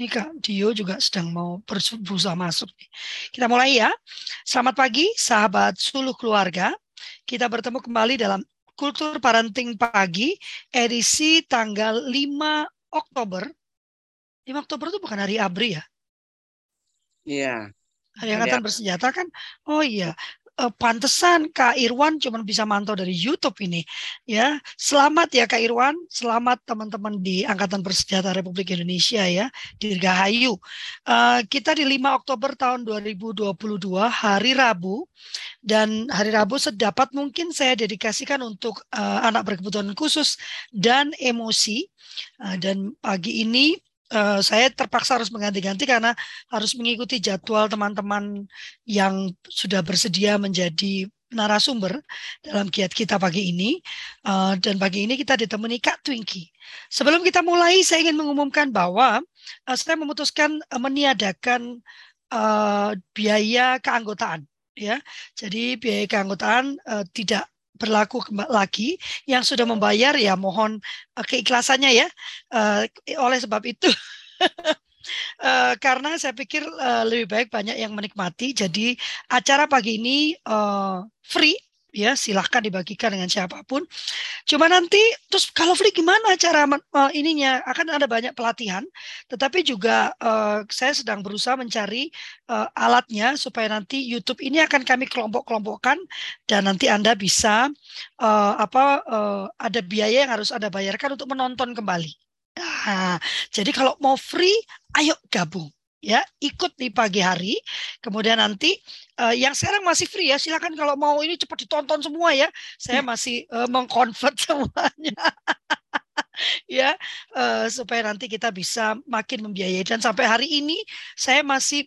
Ini Kak Dio juga sedang mau berusaha masuk. Kita mulai ya. Selamat pagi sahabat suluh keluarga. Kita bertemu kembali dalam Kultur Parenting Pagi edisi tanggal 5 Oktober. 5 Oktober itu bukan hari ABRI ya? Iya. Hari Angkatan Bersenjata kan? Oh iya, uh, pantesan Kak Irwan cuma bisa mantau dari YouTube ini ya. Selamat ya Kak Irwan, selamat teman-teman di Angkatan Bersenjata Republik Indonesia ya, Dirgahayu. Uh, kita di 5 Oktober tahun 2022 hari Rabu dan hari Rabu sedapat mungkin saya dedikasikan untuk uh, anak berkebutuhan khusus dan emosi. Dan pagi ini uh, saya terpaksa harus mengganti-ganti karena harus mengikuti jadwal teman-teman yang sudah bersedia menjadi narasumber dalam kiat kita pagi ini. Uh, dan pagi ini kita ditemani Kak Twinky. Sebelum kita mulai, saya ingin mengumumkan bahwa uh, saya memutuskan uh, meniadakan uh, biaya keanggotaan. Ya, jadi biaya keanggotaan uh, tidak berlaku lagi yang sudah membayar ya mohon uh, keikhlasannya ya uh, oleh sebab itu. Uh, karena saya pikir uh, lebih baik banyak yang menikmati. Jadi acara pagi ini uh, free ya silahkan dibagikan dengan siapa pun. Cuma nanti terus kalau free gimana cara uh, ininya akan ada banyak pelatihan, tetapi juga uh, saya sedang berusaha mencari uh, alatnya supaya nanti YouTube ini akan kami kelompok-kelompokkan dan nanti anda bisa uh, apa uh, ada biaya yang harus anda bayarkan untuk menonton kembali. Nah, jadi kalau mau free, ayo gabung ya ikut di pagi hari. Kemudian nanti uh, yang sekarang masih free ya silakan kalau mau ini cepat ditonton semua ya. Saya masih uh, mengkonvert semuanya. Ya uh, supaya nanti kita bisa makin membiayai. Dan sampai hari ini saya masih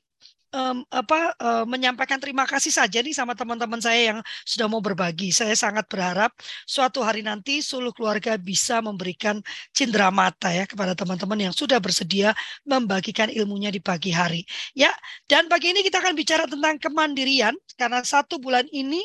um, apa uh, menyampaikan terima kasih saja nih sama teman-teman saya yang sudah mau berbagi. Saya sangat berharap suatu hari nanti seluruh keluarga bisa memberikan cindera mata ya kepada teman-teman yang sudah bersedia membagikan ilmunya di pagi hari. Ya, dan pagi ini kita akan bicara tentang kemandirian karena satu bulan ini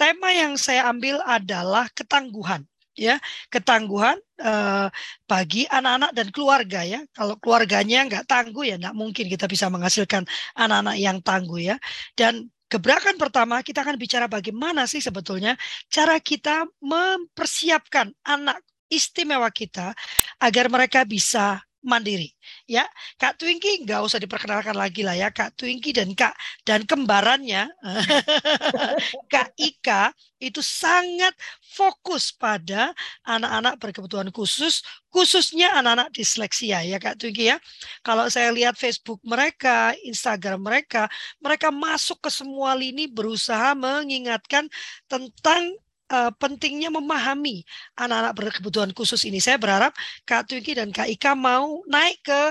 tema yang saya ambil adalah ketangguhan ya ketangguhan uh, bagi anak-anak dan keluarga ya. Kalau keluarganya nggak tangguh ya nggak mungkin kita bisa menghasilkan anak-anak yang tangguh ya. Dan Gebrakan pertama kita akan bicara bagaimana sih sebetulnya cara kita mempersiapkan anak istimewa kita agar mereka bisa mandiri. Ya Kak Twinky nggak usah diperkenalkan lagi lah ya Kak Twinky dan Kak dan kembarannya. Kak Ika itu sangat fokus pada anak-anak berkebutuhan khusus khususnya anak-anak disleksia ya Kak Twinky ya. Kalau saya lihat Facebook mereka Instagram mereka mereka masuk ke semua lini berusaha mengingatkan tentang uh, pentingnya memahami anak-anak berkebutuhan khusus ini. Saya berharap Kak Twinky dan Kak Ika mau naik ke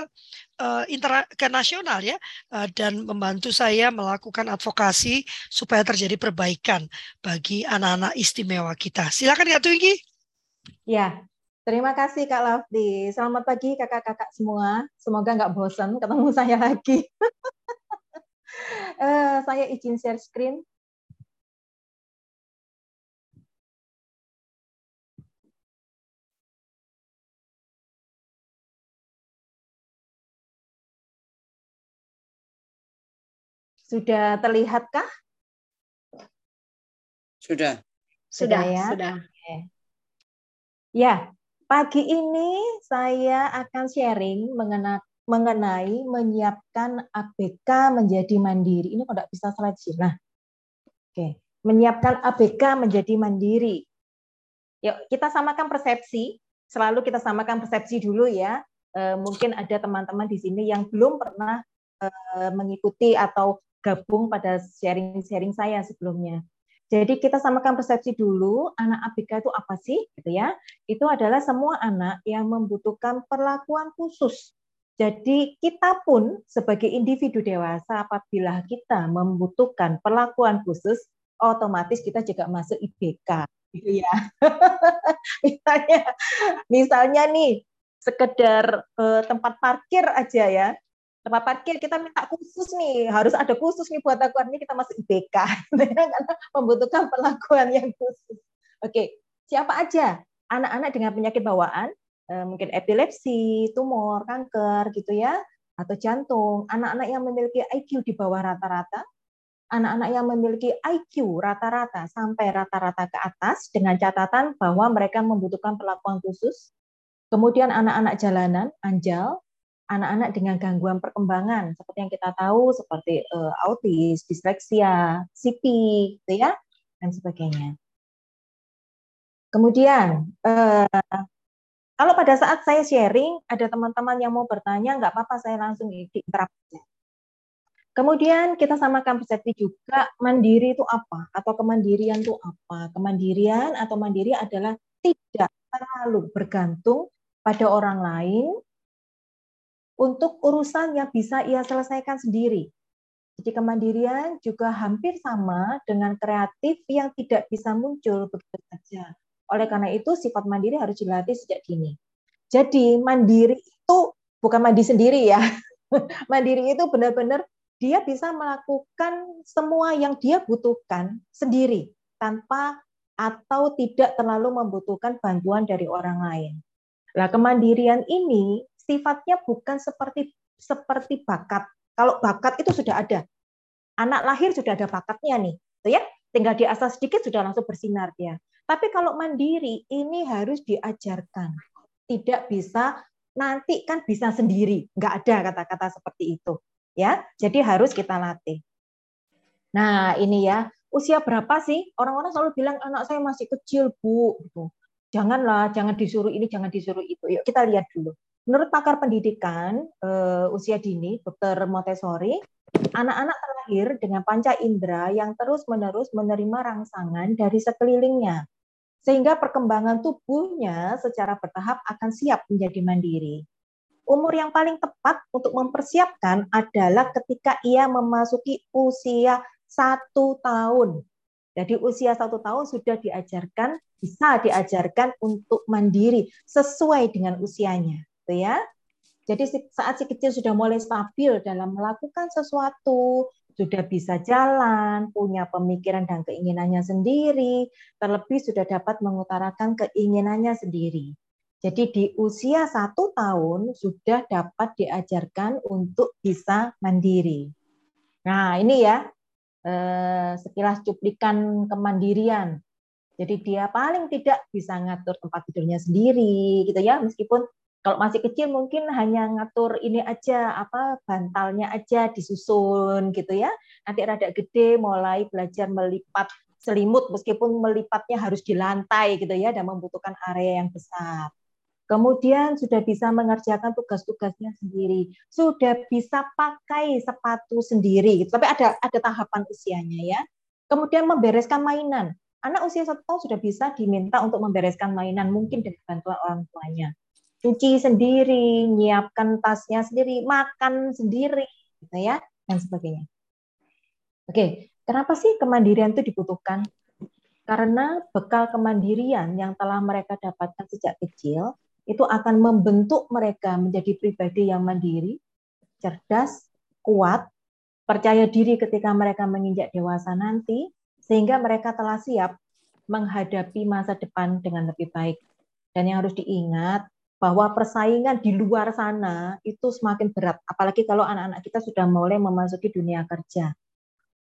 uh, inter ke nasional ya uh, dan membantu saya melakukan advokasi supaya terjadi perbaikan bagi anak-anak istimewa kita. Silakan Kak Twinky. Ya, terima kasih Kak Lafdi. Selamat pagi kakak-kakak semua. Semoga nggak bosan ketemu saya lagi. uh, saya izin share screen. Sudah terlihatkah? Sudah. Sudah, ya. Sudah. Ya, pagi ini saya akan sharing mengenai mengenai menyiapkan ABK menjadi mandiri. Ini kok tidak bisa slide sih. Nah, oke. Menyiapkan ABK menjadi mandiri. Yuk, kita samakan persepsi. Selalu kita samakan persepsi dulu ya. E, mungkin ada teman-teman di sini yang belum pernah e, mengikuti atau gabung pada sharing-sharing saya sebelumnya. Jadi kita samakan persepsi dulu, anak ABK itu apa sih? Gitu ya. Itu adalah semua anak yang membutuhkan perlakuan khusus. Jadi kita pun sebagai individu dewasa apabila kita membutuhkan perlakuan khusus, otomatis kita juga masuk IBK, gitu ya. misalnya, misalnya nih sekedar eh, tempat parkir aja ya, tempat parkir kita minta khusus nih harus ada khusus nih buat aku ini kita masuk IBK karena membutuhkan perlakuan yang khusus. Oke siapa aja? Anak-anak dengan penyakit bawaan eh, mungkin epilepsi tumor kanker gitu ya atau jantung, anak-anak yang memiliki IQ di bawah rata-rata, anak-anak yang memiliki IQ rata-rata sampai rata-rata ke atas dengan catatan bahwa mereka membutuhkan perlakuan khusus. Kemudian anak-anak jalanan, anjal, anak-anak dengan gangguan perkembangan seperti yang kita tahu seperti uh, autis, disleksia, CP, gitu ya, dan sebagainya. Kemudian uh, kalau pada saat saya sharing ada teman-teman yang mau bertanya, nggak apa-apa saya langsung interrupt. Kemudian kita samakan persepsi juga mandiri itu apa atau kemandirian itu apa. Kemandirian atau mandiri adalah tidak terlalu bergantung pada orang lain untuk urusan yang bisa ia selesaikan sendiri. Jadi kemandirian juga hampir sama dengan kreatif yang tidak bisa muncul begitu saja. Oleh karena itu sifat mandiri harus dilatih sejak dini. Jadi mandiri itu bukan mandi sendiri ya. mandiri itu benar-benar dia bisa melakukan semua yang dia butuhkan sendiri tanpa atau tidak terlalu membutuhkan bantuan dari orang lain. Nah, kemandirian ini sifatnya bukan seperti seperti bakat. Kalau bakat itu sudah ada. Anak lahir sudah ada bakatnya nih, gitu ya. Tinggal diasah sedikit sudah langsung bersinar dia. Tapi kalau mandiri ini harus diajarkan. Tidak bisa nanti kan bisa sendiri, nggak ada kata-kata seperti itu ya. Jadi harus kita latih. Nah, ini ya, usia berapa sih? Orang-orang selalu bilang anak saya masih kecil, Bu, gitu. Janganlah, jangan disuruh ini, jangan disuruh itu. Yuk kita lihat dulu. Menurut pakar pendidikan uh, usia dini, Dr. Montessori, anak-anak terlahir dengan panca indera yang terus-menerus menerima rangsangan dari sekelilingnya. Sehingga perkembangan tubuhnya secara bertahap akan siap menjadi mandiri umur yang paling tepat untuk mempersiapkan adalah ketika ia memasuki usia satu tahun. Jadi usia satu tahun sudah diajarkan, bisa diajarkan untuk mandiri sesuai dengan usianya, gitu ya. Jadi saat si kecil sudah mulai stabil dalam melakukan sesuatu, sudah bisa jalan, punya pemikiran dan keinginannya sendiri, terlebih sudah dapat mengutarakan keinginannya sendiri. Jadi di usia satu tahun sudah dapat diajarkan untuk bisa mandiri. Nah ini ya eh, sekilas cuplikan kemandirian. Jadi dia paling tidak bisa ngatur tempat tidurnya sendiri, gitu ya. Meskipun kalau masih kecil mungkin hanya ngatur ini aja apa bantalnya aja disusun gitu ya. Nanti rada gede mulai belajar melipat selimut meskipun melipatnya harus di lantai gitu ya dan membutuhkan area yang besar. Kemudian sudah bisa mengerjakan tugas-tugasnya sendiri, sudah bisa pakai sepatu sendiri, gitu. tapi ada ada tahapan usianya ya. Kemudian membereskan mainan, anak usia satu tahun sudah bisa diminta untuk membereskan mainan, mungkin dengan bantuan orang tuanya. Cuci sendiri, nyiapkan tasnya sendiri, makan sendiri, gitu ya, dan sebagainya. Oke, kenapa sih kemandirian itu dibutuhkan? Karena bekal kemandirian yang telah mereka dapatkan sejak kecil itu akan membentuk mereka menjadi pribadi yang mandiri, cerdas, kuat, percaya diri ketika mereka menginjak dewasa nanti, sehingga mereka telah siap menghadapi masa depan dengan lebih baik. Dan yang harus diingat bahwa persaingan di luar sana itu semakin berat, apalagi kalau anak-anak kita sudah mulai memasuki dunia kerja.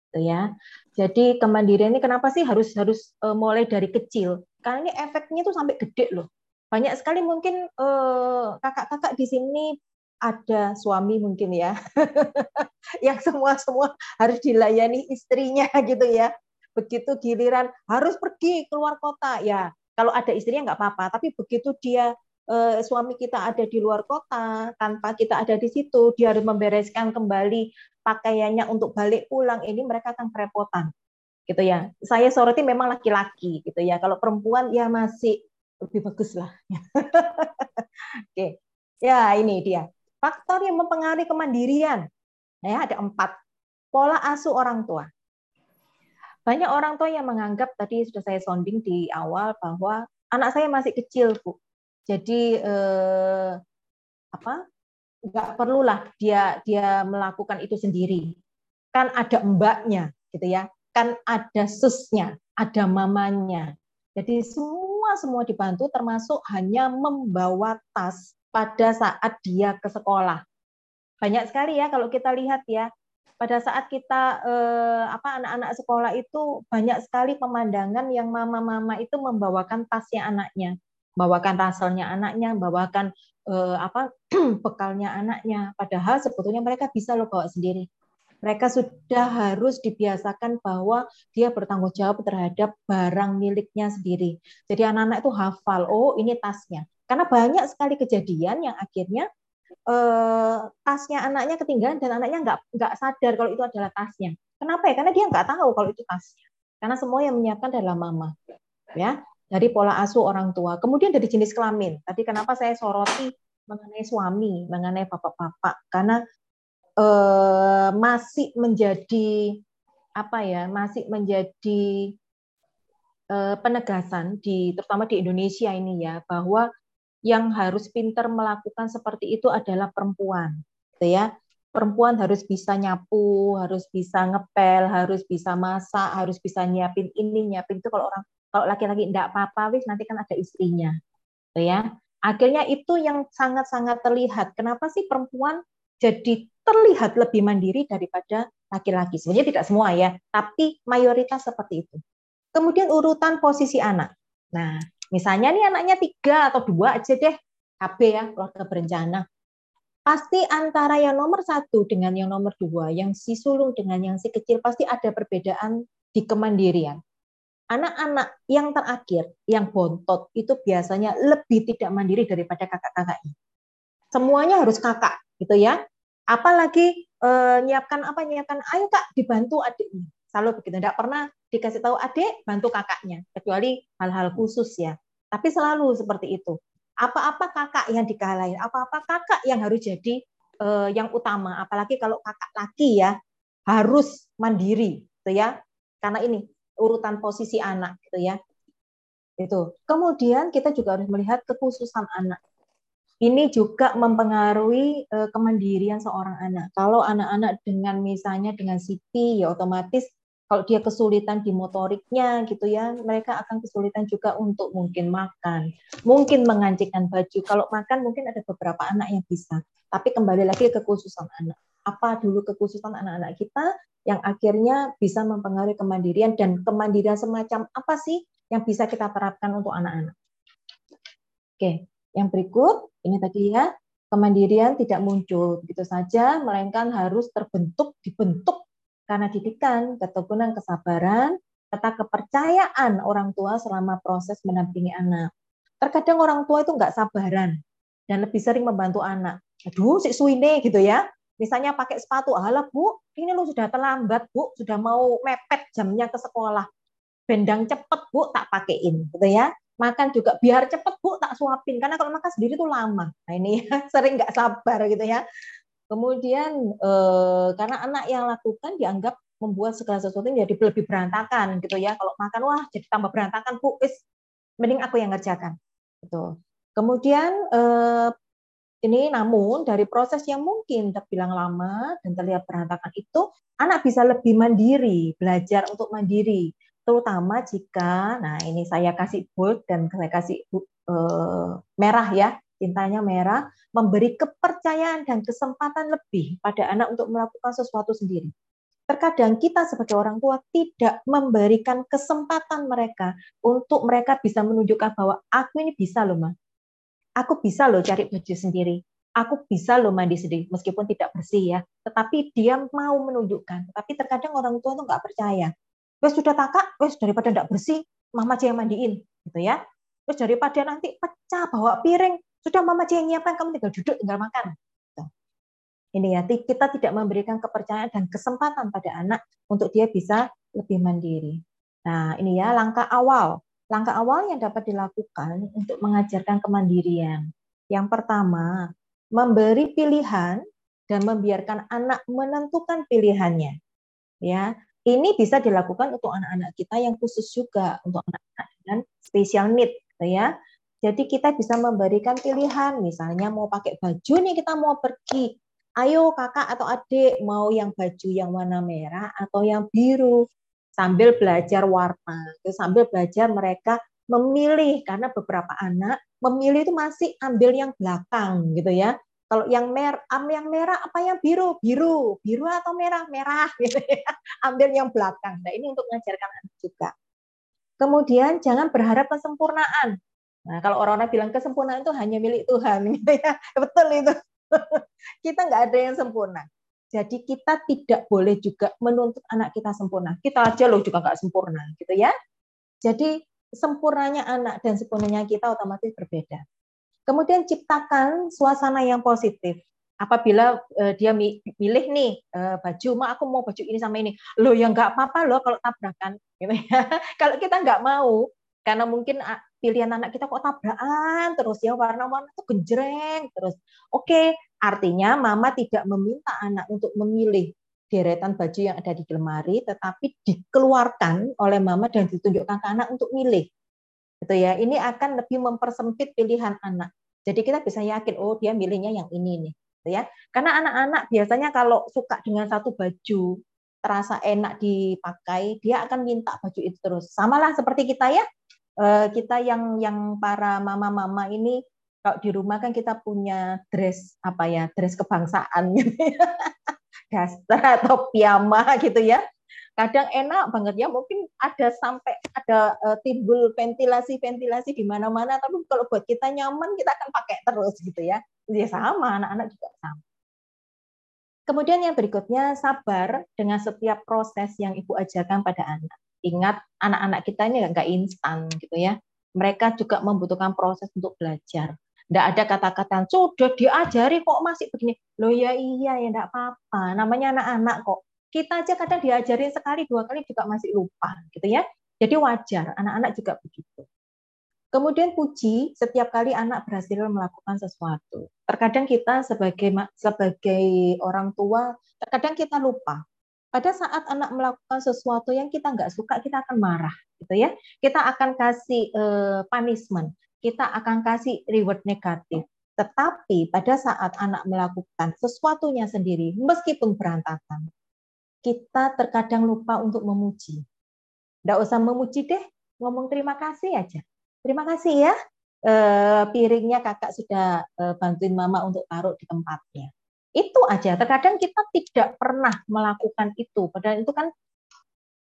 Gitu ya. Jadi kemandirian ini kenapa sih harus harus uh, mulai dari kecil? Karena ini efeknya itu sampai gede loh banyak sekali mungkin eh, kakak-kakak di sini ada suami mungkin ya yang semua semua harus dilayani istrinya gitu ya begitu giliran harus pergi keluar kota ya kalau ada istrinya nggak apa-apa tapi begitu dia eh, suami kita ada di luar kota tanpa kita ada di situ dia harus membereskan kembali pakaiannya untuk balik pulang ini mereka akan kerepotan gitu ya saya soroti memang laki-laki gitu ya kalau perempuan ya masih lebih bagus lah. Oke, ya ini dia faktor yang mempengaruhi kemandirian. Ya, ada empat pola asuh orang tua. Banyak orang tua yang menganggap tadi sudah saya sounding di awal bahwa anak saya masih kecil bu, jadi eh, apa? Nggak perlulah dia dia melakukan itu sendiri. Kan ada mbaknya, gitu ya. Kan ada susnya, ada mamanya. Jadi semua semua dibantu termasuk hanya membawa tas pada saat dia ke sekolah. banyak sekali ya kalau kita lihat ya pada saat kita eh, apa anak-anak sekolah itu banyak sekali pemandangan yang mama-mama itu membawakan tasnya anaknya, bawakan raselnya anaknya, bawakan eh, apa bekalnya anaknya. Padahal sebetulnya mereka bisa loh bawa sendiri. Mereka sudah harus dibiasakan bahwa dia bertanggung jawab terhadap barang miliknya sendiri. Jadi anak-anak itu hafal, oh ini tasnya. Karena banyak sekali kejadian yang akhirnya eh, tasnya anaknya ketinggalan dan anaknya nggak nggak sadar kalau itu adalah tasnya. Kenapa ya? Karena dia nggak tahu kalau itu tasnya. Karena semua yang menyiapkan adalah mama. Ya, dari pola asuh orang tua. Kemudian dari jenis kelamin. Tadi kenapa saya soroti mengenai suami, mengenai bapak-bapak? Karena eh, masih menjadi apa ya masih menjadi eh, penegasan di terutama di Indonesia ini ya bahwa yang harus pinter melakukan seperti itu adalah perempuan gitu ya perempuan harus bisa nyapu harus bisa ngepel harus bisa masak harus bisa nyiapin ini nyiapin itu kalau orang kalau laki-laki tidak apa-apa wis nanti kan ada istrinya gitu ya akhirnya itu yang sangat-sangat terlihat kenapa sih perempuan jadi terlihat lebih mandiri daripada laki-laki. Sebenarnya tidak semua ya, tapi mayoritas seperti itu. Kemudian urutan posisi anak. Nah, misalnya nih anaknya tiga atau dua aja deh, KB ya, keluarga berencana. Pasti antara yang nomor satu dengan yang nomor dua, yang si sulung dengan yang si kecil, pasti ada perbedaan di kemandirian. Anak-anak yang terakhir, yang bontot, itu biasanya lebih tidak mandiri daripada kakak-kakaknya. Semuanya harus kakak, gitu ya. Apalagi eh, nyiapkan apa nyiapkan ayo kak dibantu adiknya selalu begitu tidak pernah dikasih tahu adik bantu kakaknya. Kecuali hal-hal khusus ya. Tapi selalu seperti itu apa-apa kakak yang dikalahin apa-apa kakak yang harus jadi eh, yang utama. Apalagi kalau kakak laki ya harus mandiri gitu ya. Karena ini urutan posisi anak gitu ya. Itu. Kemudian kita juga harus melihat kekhususan anak. Ini juga mempengaruhi uh, kemandirian seorang anak. Kalau anak-anak dengan misalnya dengan CP ya otomatis kalau dia kesulitan di motoriknya gitu ya, mereka akan kesulitan juga untuk mungkin makan, mungkin mengancikan baju. Kalau makan mungkin ada beberapa anak yang bisa. Tapi kembali lagi ke kekhususan anak. Apa dulu kekhususan anak-anak kita yang akhirnya bisa mempengaruhi kemandirian dan kemandirian semacam apa sih yang bisa kita terapkan untuk anak-anak? Oke, yang berikut, ini tadi ya, kemandirian tidak muncul begitu saja, melainkan harus terbentuk, dibentuk karena didikan, ketukunan, kesabaran, serta kepercayaan orang tua selama proses mendampingi anak. Terkadang orang tua itu nggak sabaran dan lebih sering membantu anak. Aduh, si suine gitu ya. Misalnya pakai sepatu, alah bu, ini lu sudah terlambat bu, sudah mau mepet jamnya ke sekolah. Bendang cepet bu, tak pakein gitu ya makan juga biar cepet bu tak suapin karena kalau makan sendiri tuh lama nah ini ya, sering nggak sabar gitu ya kemudian eh, karena anak yang lakukan dianggap membuat segala sesuatu jadi lebih berantakan gitu ya. Kalau makan wah jadi tambah berantakan bu. Is mending aku yang ngerjakan. Gitu. Kemudian eh, ini namun dari proses yang mungkin terbilang lama dan terlihat berantakan itu anak bisa lebih mandiri belajar untuk mandiri. Terutama jika, nah ini saya kasih bold dan saya kasih uh, merah ya, tintanya merah, memberi kepercayaan dan kesempatan lebih pada anak untuk melakukan sesuatu sendiri. Terkadang kita sebagai orang tua tidak memberikan kesempatan mereka untuk mereka bisa menunjukkan bahwa aku ini bisa loh, Ma. Aku bisa loh cari baju sendiri. Aku bisa loh mandi sendiri, meskipun tidak bersih ya. Tetapi dia mau menunjukkan. Tapi terkadang orang tua tuh nggak percaya wes sudah takak, wes daripada tidak bersih, mama aja yang mandiin, gitu ya. Wes daripada nanti pecah bawa piring, sudah mama aja yang nyiapkan, kamu tinggal duduk, tinggal makan. Ini ya, kita tidak memberikan kepercayaan dan kesempatan pada anak untuk dia bisa lebih mandiri. Nah, ini ya langkah awal. Langkah awal yang dapat dilakukan untuk mengajarkan kemandirian. Yang pertama, memberi pilihan dan membiarkan anak menentukan pilihannya. Ya, ini bisa dilakukan untuk anak-anak kita yang khusus juga untuk anak-anak dengan special need gitu ya. Jadi kita bisa memberikan pilihan, misalnya mau pakai baju nih kita mau pergi. Ayo kakak atau adik mau yang baju yang warna merah atau yang biru. Sambil belajar warna, sambil belajar mereka memilih karena beberapa anak memilih itu masih ambil yang belakang gitu ya. Kalau yang merah, yang merah apa yang biru? Biru, biru atau merah? Merah. Gitu ya. Ambil yang belakang. Nah ini untuk mengajarkan anak juga. Kemudian jangan berharap kesempurnaan. Nah, kalau orang-orang bilang kesempurnaan itu hanya milik Tuhan, gitu ya. Betul itu. kita nggak ada yang sempurna. Jadi kita tidak boleh juga menuntut anak kita sempurna. Kita aja loh juga nggak sempurna, gitu ya. Jadi sempurnanya anak dan sempurnanya kita otomatis berbeda. Kemudian ciptakan suasana yang positif apabila uh, dia milih nih uh, baju, mak aku mau baju ini sama ini, lo yang nggak apa-apa loh kalau tabrakan, gitu ya. kalau kita nggak mau, karena mungkin pilihan anak kita kok tabrakan terus ya warna-warna itu genjreng terus. Oke, artinya mama tidak meminta anak untuk memilih deretan baju yang ada di lemari, tetapi dikeluarkan oleh mama dan ditunjukkan ke anak untuk milih. Gitu ya. Ini akan lebih mempersempit pilihan anak. Jadi kita bisa yakin, oh dia milihnya yang ini nih gitu ya. Karena anak-anak biasanya kalau suka dengan satu baju terasa enak dipakai, dia akan minta baju itu terus. Samalah seperti kita ya, kita yang yang para mama-mama ini kalau di rumah kan kita punya dress apa ya, dress kebangsaan gitu ya. daster atau piyama gitu ya. Kadang enak banget ya. Mungkin ada sampai ada uh, timbul ventilasi-ventilasi di mana-mana tapi kalau buat kita nyaman kita akan pakai terus gitu ya. Ya sama anak-anak juga sama. Kemudian yang berikutnya sabar dengan setiap proses yang ibu ajarkan pada anak ingat anak-anak kita ini nggak instan gitu ya. Mereka juga membutuhkan proses untuk belajar. Tidak ada kata-kata sudah diajari kok masih begini. Loh ya iya ya enggak apa-apa. Namanya anak-anak kok. Kita aja kadang diajarin sekali dua kali juga masih lupa gitu ya. Jadi wajar anak-anak juga begitu. Kemudian puji setiap kali anak berhasil melakukan sesuatu. Terkadang kita sebagai sebagai orang tua terkadang kita lupa pada saat anak melakukan sesuatu yang kita nggak suka kita akan marah gitu ya kita akan kasih uh, punishment kita akan kasih reward negatif tetapi pada saat anak melakukan sesuatunya sendiri meskipun berantakan kita terkadang lupa untuk memuji. Tidak usah memuji deh, ngomong terima kasih aja. Terima kasih ya, e, piringnya kakak sudah e, bantuin mama untuk taruh di tempatnya. Itu aja. Terkadang kita tidak pernah melakukan itu. Padahal itu kan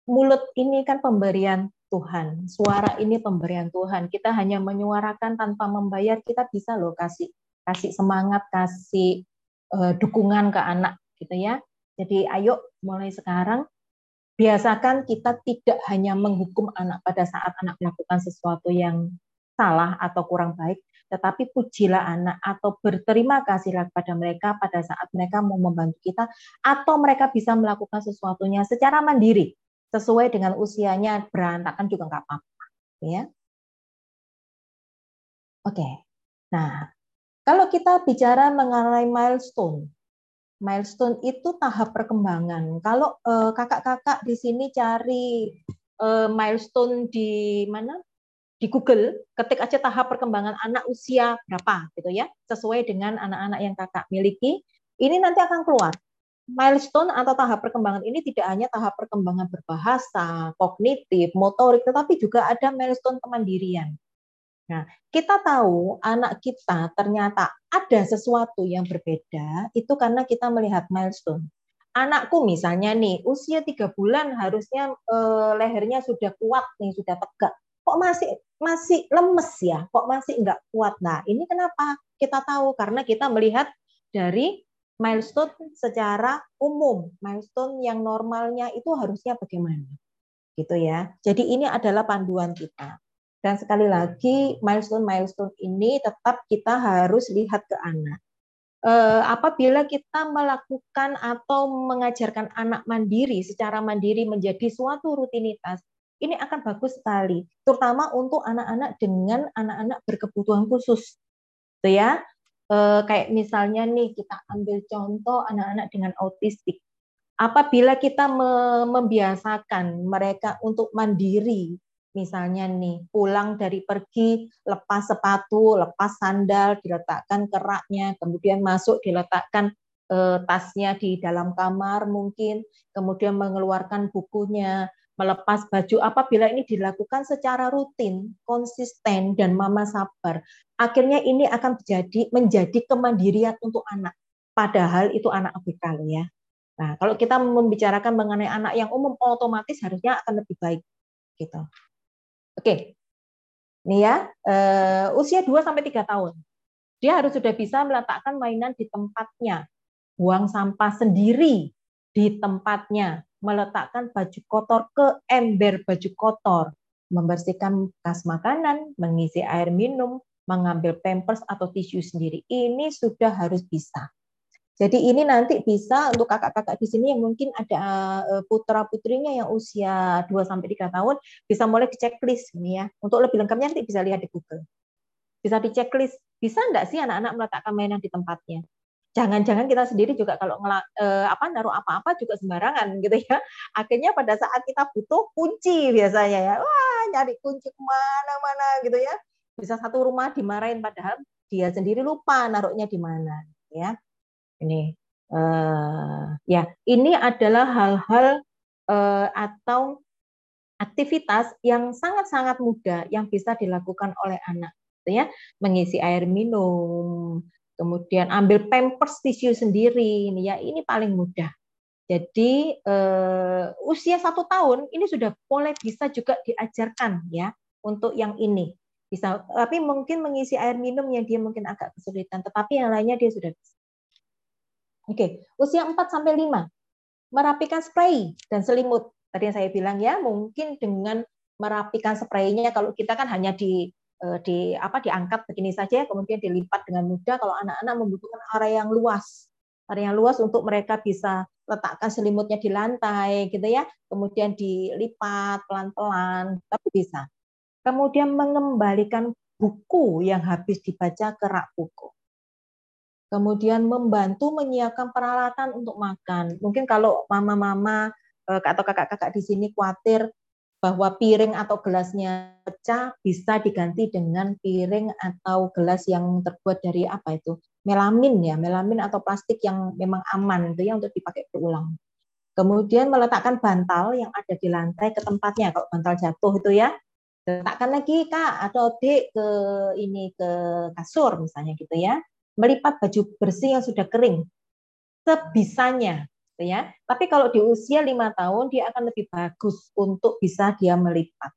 mulut ini kan pemberian Tuhan. Suara ini pemberian Tuhan. Kita hanya menyuarakan tanpa membayar, kita bisa loh kasih kasih semangat, kasih uh, dukungan ke anak gitu ya. Jadi ayo mulai sekarang biasakan kita tidak hanya menghukum anak pada saat anak melakukan sesuatu yang salah atau kurang baik, tetapi pujilah anak atau berterima kasihlah kepada mereka pada saat mereka mau membantu kita atau mereka bisa melakukan sesuatunya secara mandiri sesuai dengan usianya berantakan juga nggak apa-apa ya oke nah kalau kita bicara mengenai milestone milestone itu tahap perkembangan. Kalau eh, kakak-kakak di sini cari uh, milestone di mana? Di Google, ketik aja tahap perkembangan anak usia berapa gitu ya, sesuai dengan anak-anak yang kakak miliki. Ini nanti akan keluar. Milestone atau tahap perkembangan ini tidak hanya tahap perkembangan berbahasa, kognitif, motorik, tetapi juga ada milestone kemandirian. Nah, kita tahu anak kita ternyata ada sesuatu yang berbeda, itu karena kita melihat milestone. Anakku misalnya nih, usia tiga bulan harusnya eh, lehernya sudah kuat nih, sudah tegak. Kok masih masih lemes ya? Kok masih enggak kuat? Nah, ini kenapa? Kita tahu karena kita melihat dari milestone secara umum. Milestone yang normalnya itu harusnya bagaimana? Gitu ya. Jadi ini adalah panduan kita. Dan sekali lagi, milestone-milestone ini tetap kita harus lihat ke anak. Eh, apabila kita melakukan atau mengajarkan anak mandiri secara mandiri menjadi suatu rutinitas, ini akan bagus sekali, terutama untuk anak-anak dengan anak-anak berkebutuhan khusus, gitu ya. Eh, kayak misalnya nih kita ambil contoh anak-anak dengan autistik. Apabila kita membiasakan mereka untuk mandiri misalnya nih pulang dari pergi lepas sepatu, lepas sandal, diletakkan keraknya, kemudian masuk diletakkan eh, tasnya di dalam kamar mungkin, kemudian mengeluarkan bukunya, melepas baju apabila ini dilakukan secara rutin, konsisten dan mama sabar, akhirnya ini akan menjadi menjadi kemandirian untuk anak. Padahal itu anak ABK ya. Nah, kalau kita membicarakan mengenai anak yang umum otomatis harusnya akan lebih baik gitu. Oke. Ini ya, uh, usia 2 sampai 3 tahun. Dia harus sudah bisa meletakkan mainan di tempatnya. Buang sampah sendiri di tempatnya meletakkan baju kotor ke ember baju kotor, membersihkan bekas makanan, mengisi air minum, mengambil pampers atau tisu sendiri. Ini sudah harus bisa. Jadi ini nanti bisa untuk kakak-kakak di sini yang mungkin ada eh, putra-putrinya yang usia 2 sampai 3 tahun bisa mulai di checklist ini ya. Untuk lebih lengkapnya nanti bisa lihat di Google. Bisa di checklist, bisa enggak sih anak-anak meletakkan mainan di tempatnya? Jangan-jangan kita sendiri juga kalau ngelak, eh, apa naruh apa-apa juga sembarangan gitu ya. Akhirnya pada saat kita butuh kunci biasanya ya, wah nyari kunci ke mana-mana gitu ya. Bisa satu rumah dimarahin padahal dia sendiri lupa naruhnya di mana ya. Ini eh, ya ini adalah hal-hal eh, atau aktivitas yang sangat-sangat mudah yang bisa dilakukan oleh anak gitu ya mengisi air minum kemudian ambil pampers tisu sendiri ini ya ini paling mudah jadi uh, usia satu tahun ini sudah boleh bisa juga diajarkan ya untuk yang ini bisa tapi mungkin mengisi air minum yang dia mungkin agak kesulitan tetapi yang lainnya dia sudah bisa. Oke, usia 4 sampai 5 merapikan spray dan selimut. Tadi yang saya bilang ya, mungkin dengan merapikan spraynya kalau kita kan hanya di di apa diangkat begini saja kemudian dilipat dengan mudah kalau anak-anak membutuhkan area yang luas. Area yang luas untuk mereka bisa letakkan selimutnya di lantai gitu ya kemudian dilipat pelan-pelan tapi bisa. Kemudian mengembalikan buku yang habis dibaca ke rak buku. Kemudian membantu menyiapkan peralatan untuk makan. Mungkin kalau mama-mama eh, atau kakak-kakak di sini khawatir bahwa piring atau gelasnya pecah bisa diganti dengan piring atau gelas yang terbuat dari apa itu? Melamin ya melamin atau plastik yang memang aman itu ya untuk dipakai berulang. Kemudian meletakkan bantal yang ada di lantai ke tempatnya kalau bantal jatuh itu ya. Letakkan lagi kak atau dek ke ini ke kasur misalnya gitu ya. Melipat baju bersih yang sudah kering. Sebisanya gitu ya. Tapi kalau di usia lima tahun dia akan lebih bagus untuk bisa dia melipat.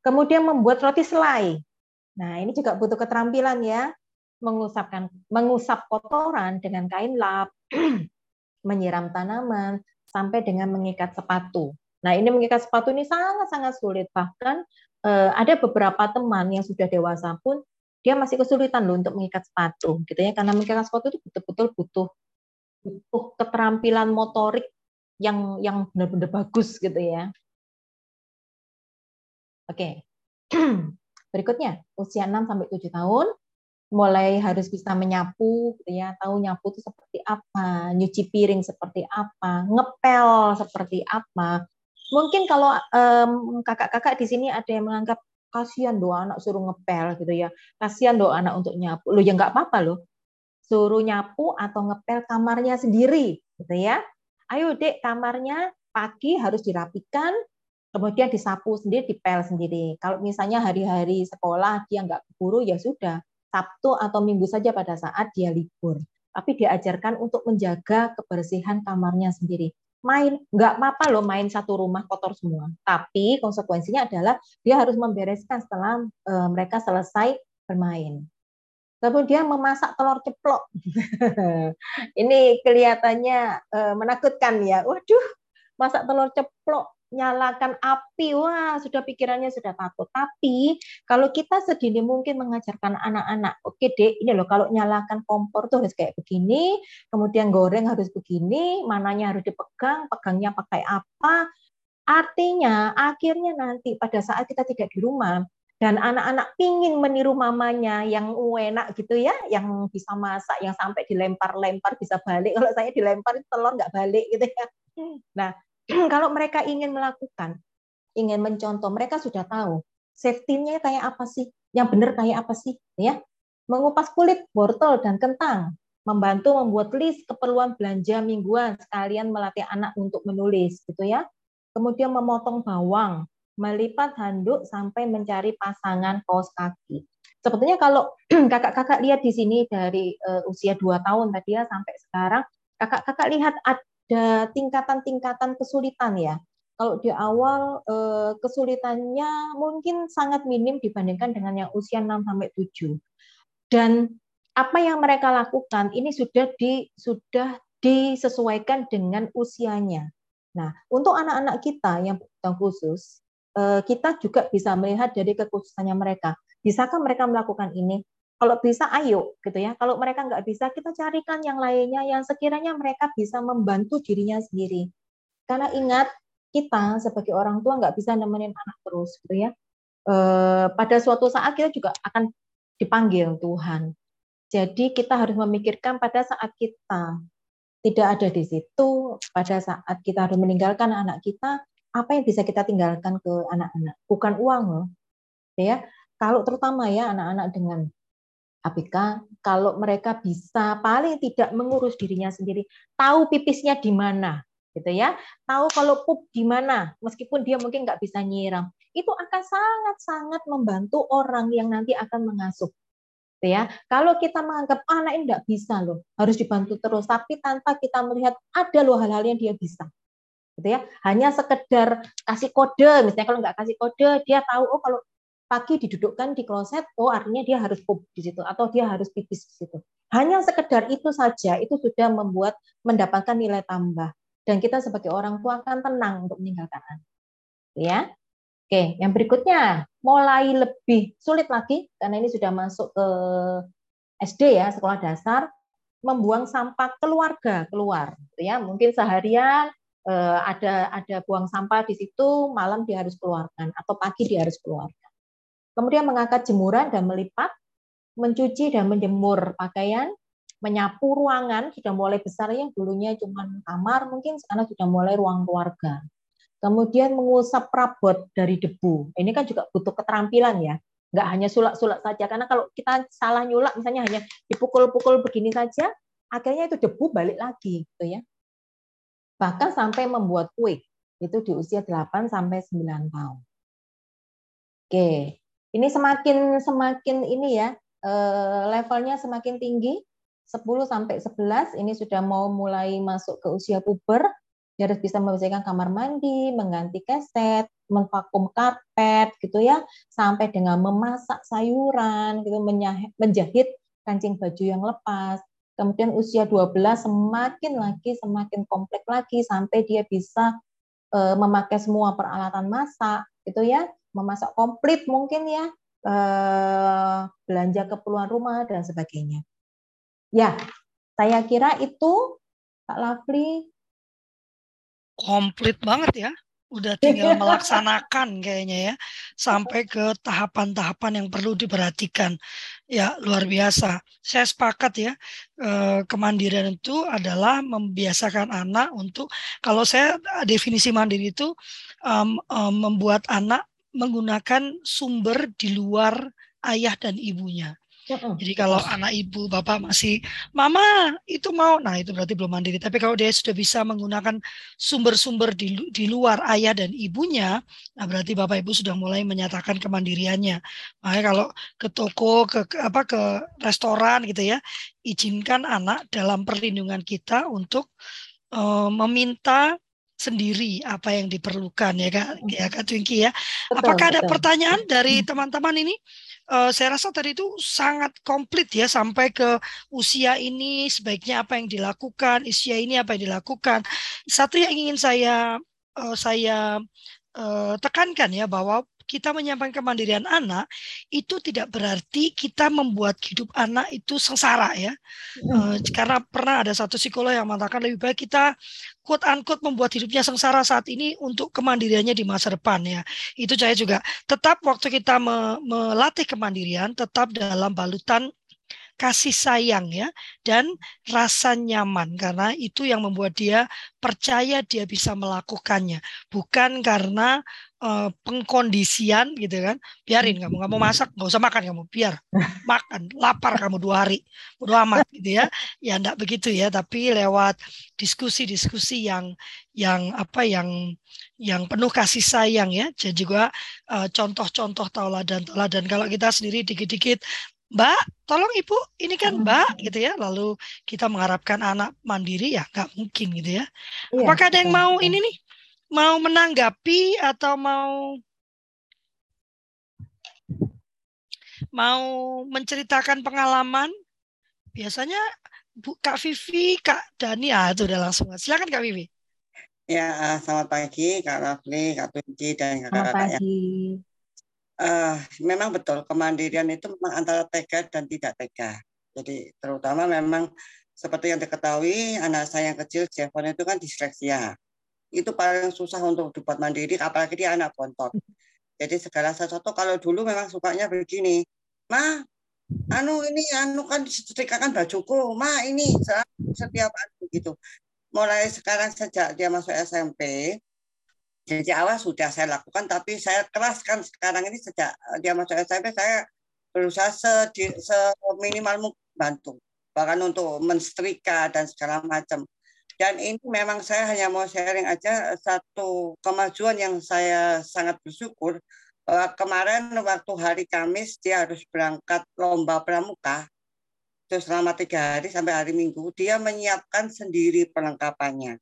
Kemudian membuat roti selai. Nah, ini juga butuh keterampilan ya. Mengusapkan mengusap kotoran dengan kain lap, menyiram tanaman sampai dengan mengikat sepatu. Nah, ini mengikat sepatu ini sangat-sangat sulit. Bahkan eh, ada beberapa teman yang sudah dewasa pun dia masih kesulitan loh untuk mengikat sepatu gitu ya karena mengikat sepatu itu betul-betul butuh butuh keterampilan motorik yang yang benar-benar bagus gitu ya. Oke. Berikutnya, usia 6 sampai 7 tahun mulai harus bisa menyapu gitu ya, tahu nyapu itu seperti apa, nyuci piring seperti apa, ngepel seperti apa. Mungkin kalau kakak-kakak di sini ada yang menganggap kasihan doa anak suruh ngepel gitu ya. Kasihan doa anak untuk nyapu. Lo ya nggak apa-apa loh suruh nyapu atau ngepel kamarnya sendiri, gitu ya. Ayo dek, kamarnya pagi harus dirapikan, kemudian disapu sendiri, dipel sendiri. Kalau misalnya hari-hari sekolah dia nggak keburu, ya sudah. Sabtu atau Minggu saja pada saat dia libur. Tapi diajarkan untuk menjaga kebersihan kamarnya sendiri. Main, nggak apa-apa loh main satu rumah kotor semua. Tapi konsekuensinya adalah dia harus membereskan setelah eh, mereka selesai bermain. Kemudian memasak telur ceplok. Ini kelihatannya uh, menakutkan ya. Waduh, masak telur ceplok, nyalakan api, wah sudah pikirannya sudah takut. Tapi kalau kita sedini mungkin mengajarkan anak-anak, oke okay, dek, ini loh kalau nyalakan kompor tuh harus kayak begini, kemudian goreng harus begini, mananya harus dipegang, pegangnya pakai apa. Artinya akhirnya nanti pada saat kita tidak di rumah, dan anak-anak pingin meniru mamanya yang enak gitu ya, yang bisa masak, yang sampai dilempar-lempar bisa balik. Kalau saya dilempar telur nggak balik gitu ya. Nah, kalau mereka ingin melakukan, ingin mencontoh, mereka sudah tahu safety-nya kayak apa sih, yang benar kayak apa sih, ya. Mengupas kulit, wortel dan kentang, membantu membuat list keperluan belanja mingguan sekalian melatih anak untuk menulis gitu ya kemudian memotong bawang, melipat handuk sampai mencari pasangan kaos kaki. Sebetulnya kalau kakak-kakak lihat di sini dari uh, usia 2 tahun tadi ya sampai sekarang, kakak-kakak lihat ada tingkatan-tingkatan kesulitan ya. Kalau di awal uh, kesulitannya mungkin sangat minim dibandingkan dengan yang usia 6 sampai 7. Dan apa yang mereka lakukan ini sudah di sudah disesuaikan dengan usianya. Nah, untuk anak-anak kita yang khusus, kita juga bisa melihat dari kekhususannya mereka. Bisakah mereka melakukan ini? Kalau bisa, ayo, gitu ya. Kalau mereka nggak bisa, kita carikan yang lainnya yang sekiranya mereka bisa membantu dirinya sendiri. Karena ingat, kita sebagai orang tua nggak bisa nemenin anak terus, gitu ya. Eh, pada suatu saat kita juga akan dipanggil Tuhan. Jadi kita harus memikirkan pada saat kita tidak ada di situ pada saat kita harus meninggalkan anak kita, apa yang bisa kita tinggalkan ke anak-anak? Bukan uang loh. Ya, kalau terutama ya anak-anak dengan ABK, kalau mereka bisa paling tidak mengurus dirinya sendiri, tahu pipisnya di mana, gitu ya, tahu kalau pup di mana, meskipun dia mungkin nggak bisa nyiram, itu akan sangat-sangat membantu orang yang nanti akan mengasuh gitu ya. Kalau kita menganggap ah, anak ini tidak bisa loh, harus dibantu terus, tapi tanpa kita melihat ada loh hal-hal yang dia bisa, gitu ya. Hanya sekedar kasih kode, misalnya kalau nggak kasih kode, dia tahu oh kalau pagi didudukkan di kloset, oh artinya dia harus pup di situ atau dia harus pipis di situ. Hanya sekedar itu saja itu sudah membuat mendapatkan nilai tambah dan kita sebagai orang tua akan tenang untuk meninggalkan anak. Ya. Oke, yang berikutnya mulai lebih sulit lagi karena ini sudah masuk ke SD ya, sekolah dasar, membuang sampah keluarga keluar, gitu ya. Mungkin seharian eh, ada ada buang sampah di situ, malam dia harus keluarkan atau pagi dia harus keluarkan. Kemudian mengangkat jemuran dan melipat, mencuci dan menjemur pakaian, menyapu ruangan sudah mulai besar yang dulunya cuma kamar, mungkin sekarang sudah mulai ruang keluarga. Kemudian mengusap perabot dari debu. Ini kan juga butuh keterampilan ya. Nggak hanya sulak-sulak saja. Karena kalau kita salah nyulak, misalnya hanya dipukul-pukul begini saja, akhirnya itu debu balik lagi. Gitu ya. Bahkan sampai membuat kue. Itu di usia 8 sampai 9 tahun. Oke, ini semakin semakin ini ya eh, levelnya semakin tinggi 10 sampai 11 ini sudah mau mulai masuk ke usia puber dia harus bisa membersihkan kamar mandi, mengganti keset, memvakum karpet gitu ya, sampai dengan memasak sayuran gitu, menjahit kancing baju yang lepas. Kemudian usia 12 semakin lagi semakin kompleks lagi sampai dia bisa e, memakai semua peralatan masak gitu ya, memasak komplit mungkin ya, e, belanja keperluan rumah dan sebagainya. Ya, saya kira itu Kak Lovely komplit banget ya. Udah tinggal melaksanakan kayaknya ya. Sampai ke tahapan-tahapan yang perlu diperhatikan. Ya, luar biasa. Saya sepakat ya. Eh, kemandirian itu adalah membiasakan anak untuk kalau saya definisi mandiri itu um, um, membuat anak menggunakan sumber di luar ayah dan ibunya. Jadi kalau anak ibu bapak masih mama itu mau, nah itu berarti belum mandiri. Tapi kalau dia sudah bisa menggunakan sumber-sumber di, di luar ayah dan ibunya, nah berarti bapak ibu sudah mulai menyatakan kemandiriannya. Makanya kalau ke toko, ke, ke apa ke restoran gitu ya, izinkan anak dalam perlindungan kita untuk uh, meminta sendiri apa yang diperlukan ya kak ya kak Twinky ya. Apakah ada pertanyaan dari teman-teman ini? Uh, saya rasa tadi itu sangat komplit ya sampai ke usia ini sebaiknya apa yang dilakukan, usia ini apa yang dilakukan. Satu yang ingin saya uh, saya uh, tekankan ya bahwa kita menyampaikan kemandirian anak itu tidak berarti kita membuat hidup anak itu sengsara ya. Hmm. karena pernah ada satu psikolog yang mengatakan lebih baik kita quote unquote membuat hidupnya sengsara saat ini untuk kemandiriannya di masa depan ya. Itu saya juga tetap waktu kita me melatih kemandirian tetap dalam balutan kasih sayang ya dan rasa nyaman karena itu yang membuat dia percaya dia bisa melakukannya bukan karena uh, pengkondisian gitu kan biarin kamu nggak mau masak nggak usah makan kamu biar makan lapar kamu dua hari bodo amat gitu ya ya enggak begitu ya tapi lewat diskusi-diskusi yang yang apa yang yang penuh kasih sayang ya. Jadi juga uh, contoh-contoh tauladan-tauladan kalau kita sendiri dikit-dikit Mbak, tolong Ibu, ini kan Mbak gitu ya. Lalu kita mengharapkan anak mandiri ya nggak mungkin gitu ya. Iya, Apakah ada yang mau ini nih? Mau menanggapi atau mau mau menceritakan pengalaman? Biasanya Bu Kak Vivi, Kak Dani, ah itu udah langsung. Silakan Kak Vivi. Ya, selamat pagi Kak Rafli, Kak Tunci, dan kakak-kakak. Selamat pagi. Uh, memang betul kemandirian itu memang antara tega dan tidak tega. Jadi terutama memang seperti yang diketahui anak saya yang kecil Jevon itu kan disleksia. Itu paling susah untuk dibuat mandiri apalagi dia anak bontot. Jadi segala sesuatu kalau dulu memang sukanya begini. Ma, anu ini anu kan setrikakan bajuku. Ma ini setiap anu begitu. Mulai sekarang sejak dia masuk SMP, jadi awal sudah saya lakukan tapi saya keraskan sekarang ini sejak eh, dia masuk SMP saya berusaha seminimal mungkin bantu bahkan untuk menstrika dan segala macam dan ini memang saya hanya mau sharing aja satu kemajuan yang saya sangat bersyukur bahwa kemarin waktu hari Kamis dia harus berangkat lomba pramuka terus selama tiga hari sampai hari Minggu dia menyiapkan sendiri perlengkapannya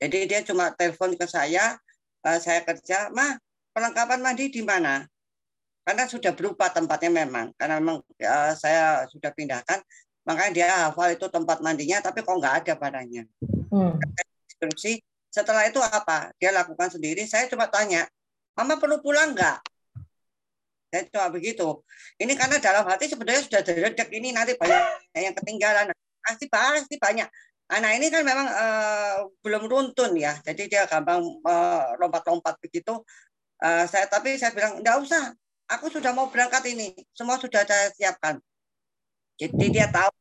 jadi dia cuma telepon ke saya, uh, saya kerja, mah perlengkapan mandi di mana? Karena sudah berupa tempatnya memang, karena memang saya sudah pindahkan, makanya dia hafal itu tempat mandinya, tapi kok nggak ada padanya. Hmm. Instruksi. Setelah itu apa? Dia lakukan sendiri. Saya coba tanya, Mama perlu pulang nggak? Saya coba begitu. Ini karena dalam hati sebenarnya sudah dedek ini nanti banyak yang ketinggalan. Pasti pasti banyak anak ini kan memang uh, belum runtun ya, jadi dia gampang uh, lompat-lompat begitu. Uh, saya tapi saya bilang enggak usah, aku sudah mau berangkat ini, semua sudah saya siapkan. Jadi dia tahu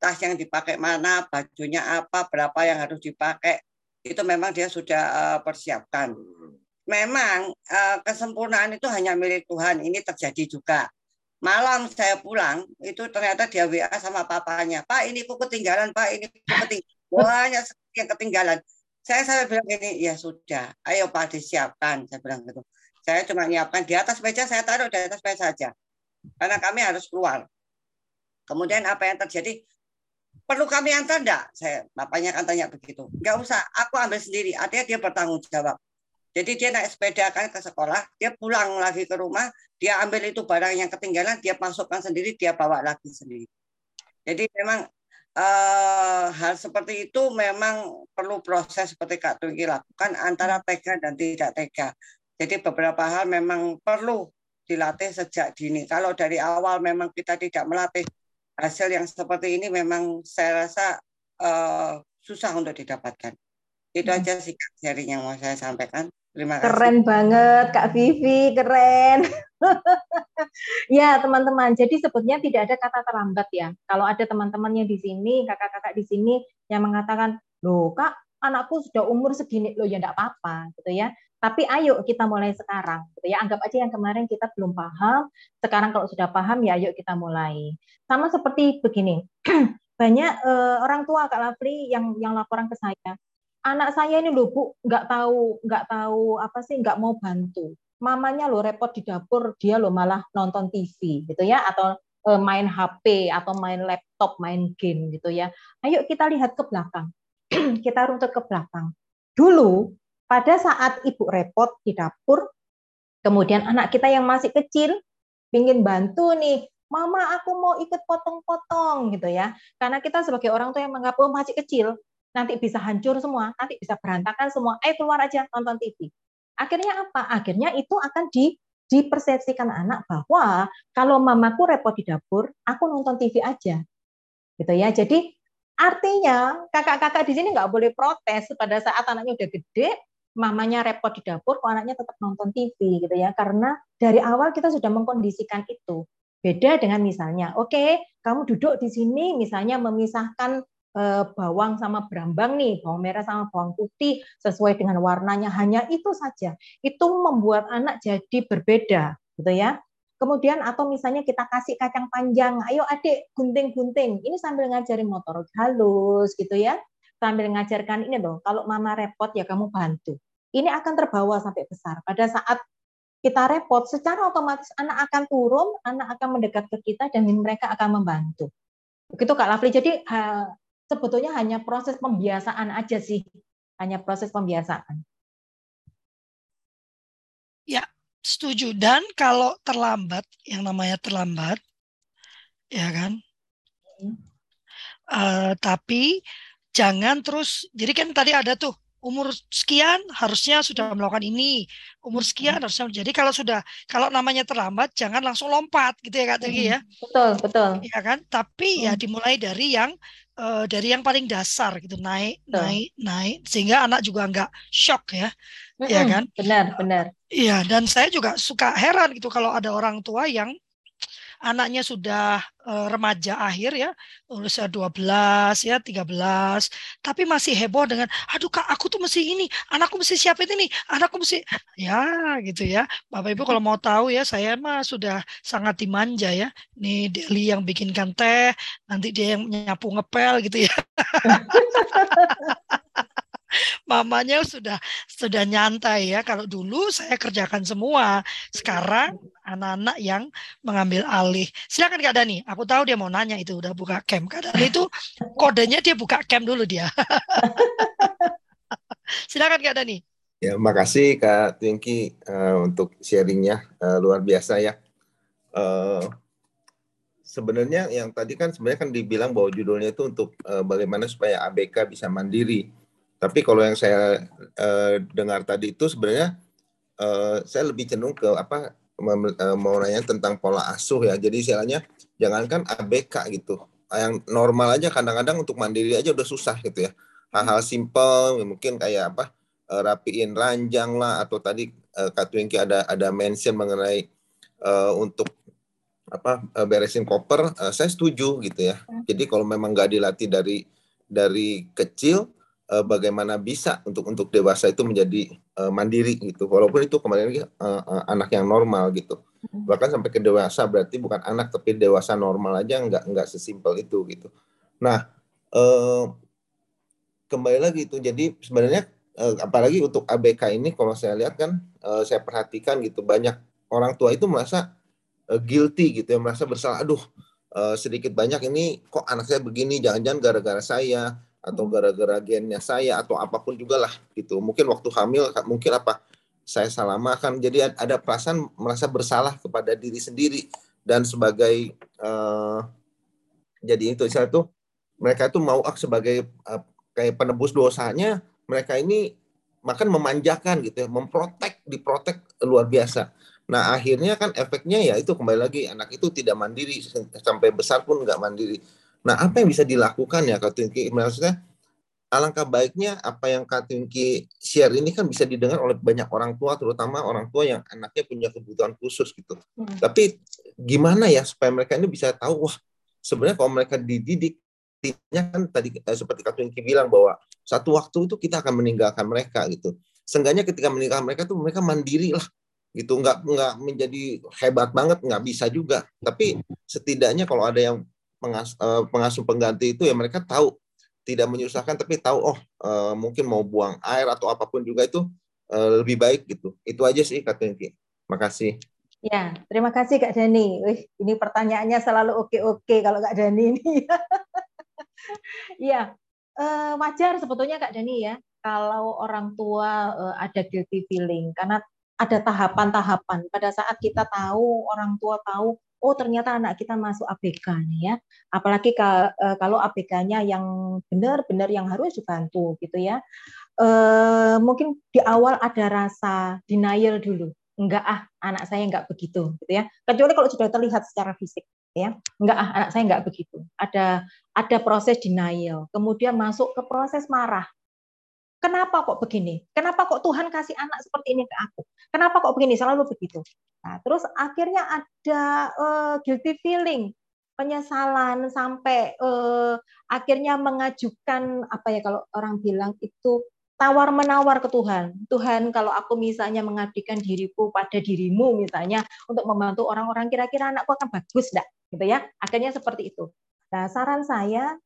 tas yang dipakai mana, bajunya apa, berapa yang harus dipakai, itu memang dia sudah uh, persiapkan. Memang uh, kesempurnaan itu hanya milik Tuhan, ini terjadi juga. Malam saya pulang itu ternyata dia WA sama papanya. Pak ini kok ketinggalan Pak ini kok ketinggalan. Banyak yang ketinggalan. Saya saya bilang ini ya sudah ayo Pak disiapkan. Saya bilang gitu. Saya cuma nyiapkan di atas meja saya taruh di atas meja saja. Karena kami harus keluar kemudian apa yang terjadi perlu kami antar enggak saya bapaknya kan tanya begitu nggak usah aku ambil sendiri artinya dia bertanggung jawab jadi dia naik sepeda kan ke sekolah, dia pulang lagi ke rumah, dia ambil itu barang yang ketinggalan, dia masukkan sendiri, dia bawa lagi sendiri. Jadi memang uh, hal seperti itu memang perlu proses seperti Kak Tungki lakukan antara tega dan tidak tega. Jadi beberapa hal memang perlu dilatih sejak dini. Kalau dari awal memang kita tidak melatih hasil yang seperti ini memang saya rasa uh, susah untuk didapatkan. Itu hmm. aja sih sharing yang mau saya sampaikan. Terima kasih. Keren banget Kak Vivi, keren. ya teman-teman, jadi sebetulnya tidak ada kata terlambat ya. Kalau ada teman-temannya di sini, kakak-kakak di sini yang mengatakan, loh kak anakku sudah umur segini, loh ya enggak apa-apa gitu ya. Tapi ayo kita mulai sekarang, gitu ya. Anggap aja yang kemarin kita belum paham, sekarang kalau sudah paham ya ayo kita mulai. Sama seperti begini, banyak uh, orang tua Kak Lafri yang yang laporan ke saya, anak saya ini loh bu nggak tahu nggak tahu apa sih nggak mau bantu mamanya lo repot di dapur dia lo malah nonton TV gitu ya atau e, main HP atau main laptop main game gitu ya ayo kita lihat ke belakang kita runtut ke belakang dulu pada saat ibu repot di dapur kemudian anak kita yang masih kecil ingin bantu nih Mama, aku mau ikut potong-potong gitu ya. Karena kita sebagai orang tua yang menganggap oh, masih kecil, nanti bisa hancur semua, nanti bisa berantakan semua. Eh keluar aja nonton TV. Akhirnya apa? Akhirnya itu akan di dipersepsikan anak bahwa kalau mamaku repot di dapur, aku nonton TV aja. Gitu ya. Jadi artinya kakak-kakak di sini nggak boleh protes pada saat anaknya udah gede, mamanya repot di dapur, kok anaknya tetap nonton TV gitu ya. Karena dari awal kita sudah mengkondisikan itu. Beda dengan misalnya, oke, okay, kamu duduk di sini misalnya memisahkan Eh, bawang sama berambang nih, bawang merah sama bawang putih sesuai dengan warnanya hanya itu saja. Itu membuat anak jadi berbeda, gitu ya. Kemudian atau misalnya kita kasih kacang panjang, ayo adik gunting-gunting. Ini sambil ngajarin motor halus gitu ya. Sambil ngajarkan ini loh, kalau mama repot ya kamu bantu. ini akan terbawa sampai besar. Pada saat kita repot, secara otomatis anak akan turun, anak akan mendekat ke kita dan mereka akan membantu. Begitu Kak Lafli. Jadi sebetulnya hanya proses pembiasaan aja sih, hanya proses pembiasaan. Ya, setuju. Dan kalau terlambat, yang namanya terlambat, ya kan? Uh, tapi jangan terus. Jadi kan tadi ada tuh umur sekian harusnya sudah melakukan ini, umur sekian harusnya. Jadi kalau sudah kalau namanya terlambat jangan langsung lompat gitu ya Kak Tegi ya. Betul, betul. Ya kan? Tapi ya dimulai dari yang uh, dari yang paling dasar gitu, naik, betul. naik, naik sehingga anak juga nggak shock ya. Mm-hmm. Ya kan? Benar, benar. Iya, dan saya juga suka heran gitu kalau ada orang tua yang anaknya sudah uh, remaja akhir ya, usia 12 ya, 13, tapi masih heboh dengan aduh Kak, aku tuh mesti ini, anakku mesti siapin ini, anakku mesti ya gitu ya. Bapak Ibu kalau mau tahu ya, saya mah sudah sangat dimanja ya. Nih Deli yang bikinkan teh, nanti dia yang nyapu ngepel gitu ya. mamanya sudah sudah nyantai ya. Kalau dulu saya kerjakan semua, sekarang anak-anak yang mengambil alih. Silakan Kak Dani, aku tahu dia mau nanya itu udah buka cam. Kak Dani itu kodenya dia buka cam dulu dia. Silakan Kak Dani. Ya, makasih Kak Twinky uh, untuk sharingnya uh, luar biasa ya. Uh, sebenarnya yang tadi kan sebenarnya kan dibilang bahwa judulnya itu untuk uh, bagaimana supaya ABK bisa mandiri. Tapi kalau yang saya uh, dengar tadi itu sebenarnya uh, saya lebih cenderung ke apa uh, mau nanya tentang pola asuh ya. Jadi istilahnya jangankan ABK gitu. Yang normal aja kadang-kadang untuk mandiri aja udah susah gitu ya. Hal-hal simpel mungkin kayak apa rapiin ranjang lah atau tadi uh, Kak Twinky ada ada mention mengenai uh, untuk apa beresin koper, uh, saya setuju gitu ya. Jadi kalau memang nggak dilatih dari dari kecil, uh, bagaimana bisa untuk untuk dewasa itu menjadi uh, mandiri gitu. Walaupun itu kembali lagi uh, uh, anak yang normal gitu. Hmm. bahkan sampai ke dewasa berarti bukan anak tapi dewasa normal aja nggak nggak sesimpel itu gitu. Nah uh, kembali lagi itu. Jadi sebenarnya uh, apalagi untuk ABK ini kalau saya lihat kan uh, saya perhatikan gitu banyak orang tua itu merasa uh, guilty gitu ya merasa bersalah. Aduh uh, sedikit banyak ini kok anak saya begini jangan-jangan gara-gara saya atau gara-gara gennya saya atau apa pun juga lah gitu. Mungkin waktu hamil mungkin apa saya salah makan jadi ada perasaan merasa bersalah kepada diri sendiri dan sebagai uh, jadi itu saya tuh mereka tuh mau ak sebagai uh, kayak penebus dosanya mereka ini makan memanjakan gitu ya memprotek diprotek luar biasa. Nah akhirnya kan efeknya ya itu kembali lagi anak itu tidak mandiri sampai besar pun nggak mandiri Nah, apa yang bisa dilakukan ya Kak Tunki? Maksudnya alangkah baiknya apa yang Kak Tunki share ini kan bisa didengar oleh banyak orang tua, terutama orang tua yang anaknya punya kebutuhan khusus gitu. Hmm. Tapi gimana ya supaya mereka ini bisa tahu, wah sebenarnya kalau mereka dididik, kan tadi eh, seperti Kak Tunki bilang bahwa satu waktu itu kita akan meninggalkan mereka gitu. Seenggaknya ketika meninggalkan mereka tuh mereka mandiri lah gitu nggak nggak menjadi hebat banget nggak bisa juga tapi setidaknya kalau ada yang pengas, uh, pengasuh pengganti itu ya mereka tahu tidak menyusahkan tapi tahu oh uh, mungkin mau buang air atau apa pun juga itu uh, lebih baik gitu. Itu aja sih Kak Tengki. Makasih. Ya, terima kasih Kak Dani. Wih, ini pertanyaannya selalu oke-oke kalau Kak Dani ini. Iya, uh, wajar sebetulnya Kak Dani ya kalau orang tua uh, ada guilty feeling karena ada tahapan-tahapan. Pada saat kita tahu, orang tua tahu oh ternyata anak kita masuk ABK nih ya. Apalagi e, kalau ABK-nya yang benar-benar yang harus dibantu gitu ya. E, mungkin di awal ada rasa denial dulu. Enggak ah, anak saya enggak begitu gitu ya. Kecuali kalau sudah terlihat secara fisik ya. Enggak ah, anak saya enggak begitu. Ada ada proses denial, kemudian masuk ke proses marah Kenapa kok begini? Kenapa kok Tuhan kasih anak seperti ini ke aku? Kenapa kok begini? Selalu begitu. Nah, terus akhirnya ada uh, guilty feeling, penyesalan sampai uh, akhirnya mengajukan apa ya kalau orang bilang itu tawar menawar ke Tuhan. Tuhan kalau aku misalnya mengabdikan diriku pada dirimu misalnya untuk membantu orang-orang kira-kira anakku akan bagus enggak gitu ya. Akhirnya seperti itu. Nah, saran saya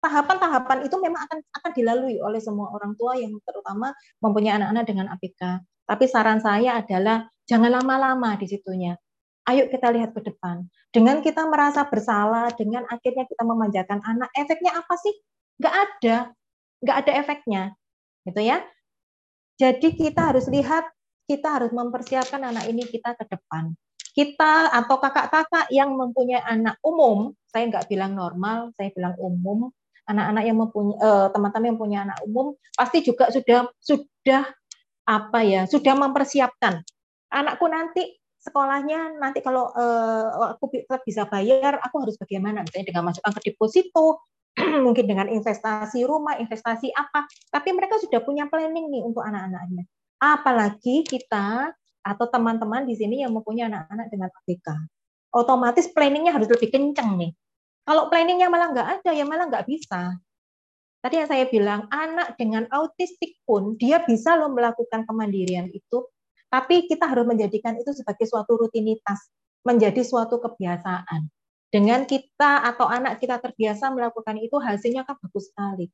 tahapan-tahapan itu memang akan akan dilalui oleh semua orang tua yang terutama mempunyai anak-anak dengan APK. Tapi saran saya adalah jangan lama-lama di situnya. Ayo kita lihat ke depan. Dengan kita merasa bersalah, dengan akhirnya kita memanjakan anak, efeknya apa sih? Nggak ada, nggak ada efeknya, gitu ya. Jadi kita harus lihat, kita harus mempersiapkan anak ini kita ke depan. Kita atau kakak-kakak yang mempunyai anak umum, saya nggak bilang normal, saya bilang umum, anak-anak yang mempunyai uh, teman-teman yang punya anak umum pasti juga sudah sudah apa ya sudah mempersiapkan. Anakku nanti sekolahnya nanti kalau uh, aku bisa bayar aku harus bagaimana? Misalnya dengan masukkan ke deposito mungkin dengan investasi rumah investasi apa. Tapi mereka sudah punya planning nih untuk anak-anaknya. Apalagi kita atau teman-teman di sini yang mempunyai anak-anak dengan ABK otomatis planningnya harus lebih kencang nih kalau planningnya malah nggak ada, ya malah nggak bisa. Tadi yang saya bilang, anak dengan autistik pun dia bisa loh melakukan kemandirian itu, tapi kita harus menjadikan itu sebagai suatu rutinitas, menjadi suatu kebiasaan. Dengan kita atau anak kita terbiasa melakukan itu, hasilnya kan bagus sekali.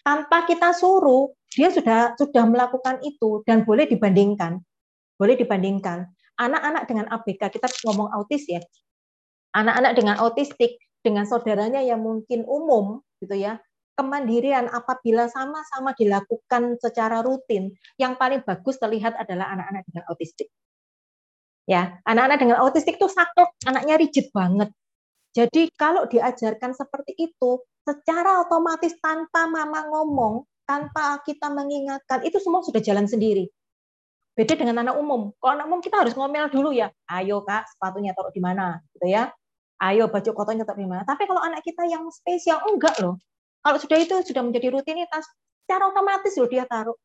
Tanpa kita suruh, dia sudah sudah melakukan itu dan boleh dibandingkan. Boleh dibandingkan. Anak-anak dengan ABK, kita ngomong autis ya. Anak-anak dengan autistik dengan saudaranya yang mungkin umum gitu ya kemandirian apabila sama-sama dilakukan secara rutin yang paling bagus terlihat adalah anak-anak dengan autistik. Ya anak-anak dengan autistik itu sakit anaknya rigid banget. Jadi kalau diajarkan seperti itu secara otomatis tanpa mama ngomong tanpa kita mengingatkan itu semua sudah jalan sendiri. Beda dengan anak umum. Kalau anak umum kita harus ngomel dulu ya ayo kak sepatunya taruh di mana gitu ya ayo baju kotornya tetap gimana. Tapi kalau anak kita yang spesial enggak loh. Kalau sudah itu sudah menjadi rutinitas, secara otomatis loh dia taruh.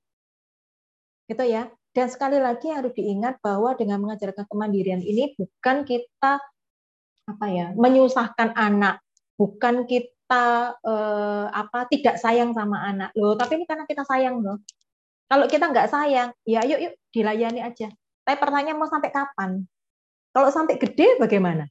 Gitu ya. Dan sekali lagi harus diingat bahwa dengan mengajarkan kemandirian ini bukan kita apa ya menyusahkan anak, bukan kita eh, apa tidak sayang sama anak loh. Tapi ini karena kita sayang loh. Kalau kita nggak sayang, ya yuk yuk dilayani aja. Tapi pertanyaan mau sampai kapan? Kalau sampai gede bagaimana?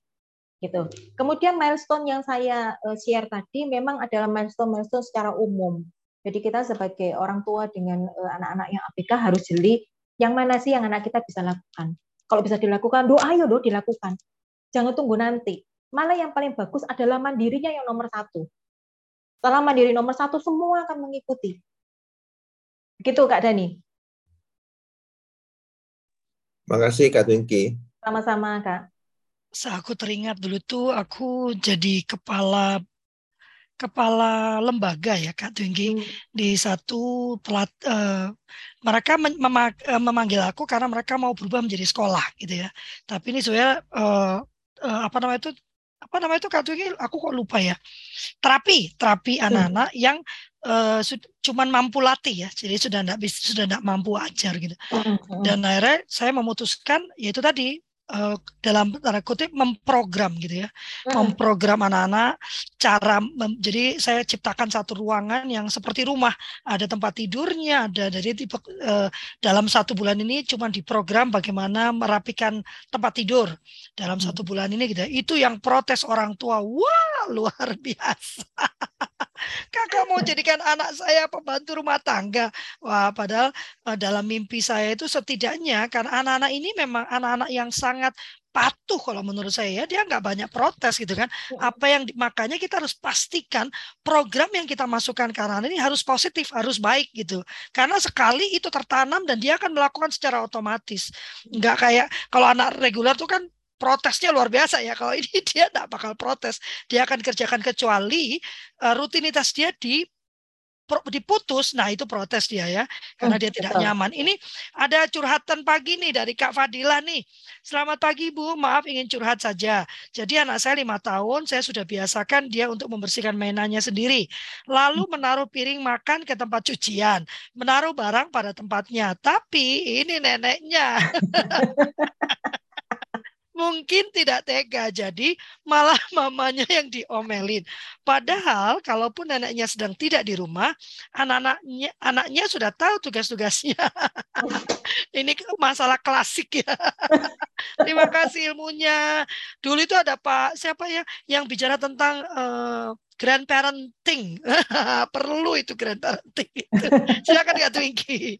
Gitu. Kemudian milestone yang saya eh, share tadi memang adalah milestone-milestone secara umum. Jadi kita sebagai orang tua dengan eh, anak-anak yang ABK harus jeli yang mana sih yang anak kita bisa lakukan. Kalau bisa dilakukan, doa ayo doa dilakukan. Jangan tunggu nanti. Malah yang paling bagus adalah mandirinya yang nomor satu. Setelah mandiri nomor satu, semua akan mengikuti. Begitu Kak Dani. Makasih Kak Twinky. Sama-sama Kak aku teringat dulu tuh aku jadi kepala kepala lembaga ya Kak Twinggi hmm. di satu pelat uh, mereka mem uh, memanggil aku karena mereka mau berubah menjadi sekolah gitu ya. Tapi ini saya uh, uh, apa namanya itu apa namanya itu Kak Twinggi aku kok lupa ya. Terapi, terapi hmm. anak-anak hmm. yang uh, cuman mampu latih ya. Jadi sudah tidak bisa sudah tidak mampu ajar gitu. Hmm. hmm. Dan akhirnya saya memutuskan yaitu tadi uh, dalam tanda kutip memprogram gitu ya, hmm. memprogram anak-anak cara mem, jadi saya ciptakan satu ruangan yang seperti rumah, ada tempat tidurnya, ada dari tipe uh, dalam satu bulan ini cuma diprogram bagaimana merapikan tempat tidur dalam satu hmm. bulan ini gitu. Ya. Itu yang protes orang tua, wah luar biasa. Kakak mau jadikan anak saya pembantu rumah tangga. Wah, padahal uh, dalam mimpi saya itu setidaknya karena anak-anak ini memang anak-anak yang sangat patuh kalau menurut saya ya dia nggak banyak protes gitu kan ya. apa yang makanya kita harus pastikan program yang kita masukkan ke anak ini harus positif harus baik gitu karena sekali itu tertanam dan dia akan melakukan secara otomatis nggak kayak kalau anak reguler tuh kan protesnya luar biasa ya. Kalau ini dia tidak bakal protes, dia akan kerjakan kecuali uh, rutinitas dia di diputus, nah itu protes dia ya, karena hmm, dia tidak nyaman. Ini ada curhatan pagi nih dari Kak Fadila nih. Selamat pagi Bu, maaf ingin curhat saja. Jadi anak saya lima tahun, saya sudah biasakan dia untuk membersihkan mainannya sendiri. Lalu hmm. menaruh piring makan ke tempat cucian, menaruh barang pada tempatnya. Tapi ini neneknya. mungkin tidak tega. Jadi malah mamanya yang diomelin. Padahal kalaupun neneknya sedang tidak di rumah, anak-anaknya anaknya sudah tahu tugas-tugasnya. Ini masalah klasik ya. Terima kasih ilmunya. Dulu itu ada Pak siapa ya yang bicara tentang uh, grandparenting. Perlu itu grandparenting. Silakan Kak Twinky.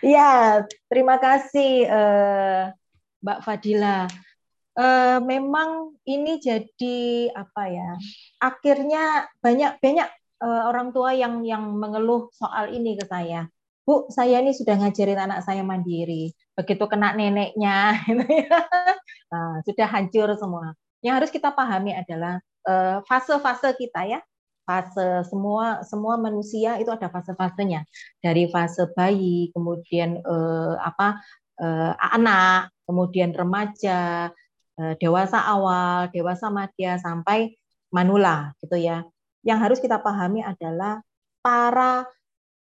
Ya, terima kasih uh, Mbak Fadila. Uh, memang ini jadi apa ya? Akhirnya banyak banyak uh, orang tua yang yang mengeluh soal ini ke saya. Bu, saya ini sudah ngajarin anak saya mandiri. Begitu kena neneknya, gitu ya. nah, sudah hancur semua. Yang harus kita pahami adalah fase-fase uh, kita ya fase semua semua manusia itu ada fase-fasenya dari fase bayi kemudian eh, apa eh, anak kemudian remaja eh, dewasa awal dewasa madya sampai manula gitu ya yang harus kita pahami adalah para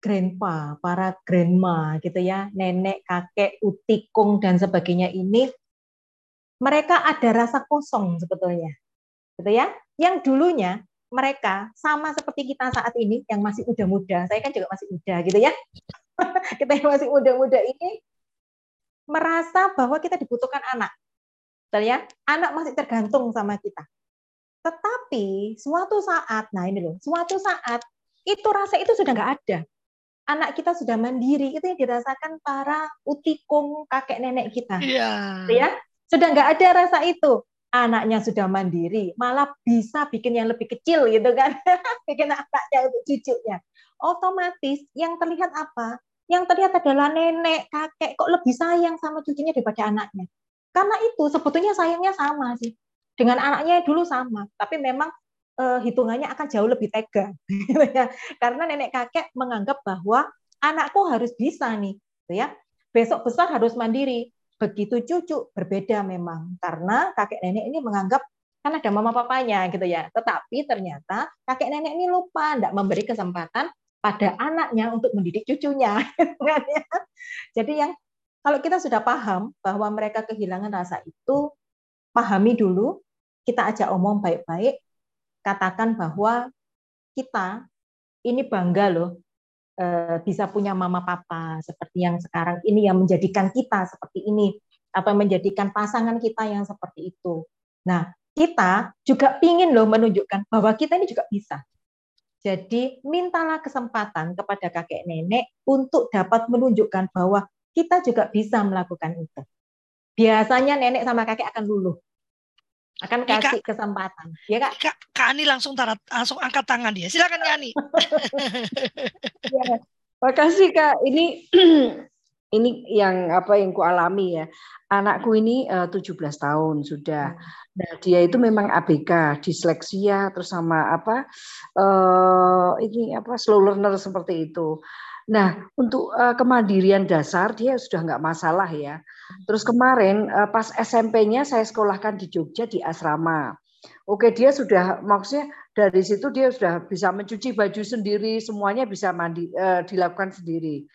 grandpa para grandma gitu ya nenek kakek utikung dan sebagainya ini mereka ada rasa kosong sebetulnya gitu ya yang dulunya mereka sama seperti kita saat ini yang masih muda-muda. Saya kan juga masih muda gitu ya. kita yang masih muda-muda ini merasa bahwa kita dibutuhkan anak. Betul ya? Anak masih tergantung sama kita. Tetapi suatu saat, nah ini loh, suatu saat itu rasa itu sudah nggak ada. Anak kita sudah mandiri, itu yang dirasakan para utikung kakek nenek kita. Iya. Ya, sudah nggak ada rasa itu anaknya sudah mandiri, malah bisa bikin yang lebih kecil gitu kan, bikin anaknya untuk cucunya. Otomatis yang terlihat apa? Yang terlihat adalah nenek, kakek kok lebih sayang sama cucunya daripada anaknya. Karena itu sebetulnya sayangnya sama sih. Dengan anaknya dulu sama, tapi memang eh, hitungannya akan jauh lebih tega. Ya. Karena nenek kakek menganggap bahwa anakku harus bisa nih, gitu ya. Besok besar harus mandiri, begitu cucu berbeda memang karena kakek nenek ini menganggap kan ada mama papanya gitu ya. Tetapi ternyata kakek nenek ini lupa tidak memberi kesempatan pada anaknya untuk mendidik cucunya. Gitu kan ya. Jadi yang kalau kita sudah paham bahwa mereka kehilangan rasa itu, pahami dulu, kita ajak omong baik-baik, katakan bahwa kita ini bangga loh Eh, bisa punya mama papa seperti yang sekarang ini yang menjadikan kita seperti ini atau menjadikan pasangan kita yang seperti itu. Nah, kita juga ingin loh menunjukkan bahwa kita ini juga bisa. Jadi mintalah kesempatan kepada kakek nenek untuk dapat menunjukkan bahwa kita juga bisa melakukan itu. Biasanya nenek sama kakek akan luluh akan kasih Ika, kesempatan. Ya kak. Kak, kak Ani langsung tarat, langsung angkat tangan dia. Silakan Kak Ani. ya, makasih kak. Ini ini yang apa yang ku alami ya. Anakku ini eh, uh, 17 tahun sudah. Hmm. Nah, dia itu memang ABK, disleksia terus sama apa uh, ini apa slow learner seperti itu. Nah, untuk uh, kemandirian dasar dia sudah nggak masalah ya. Terus kemarin uh, pas SMP-nya saya sekolahkan di Jogja di asrama. Oke, dia sudah maksudnya dari situ dia sudah bisa mencuci baju sendiri, semuanya bisa mandi uh, dilakukan sendiri.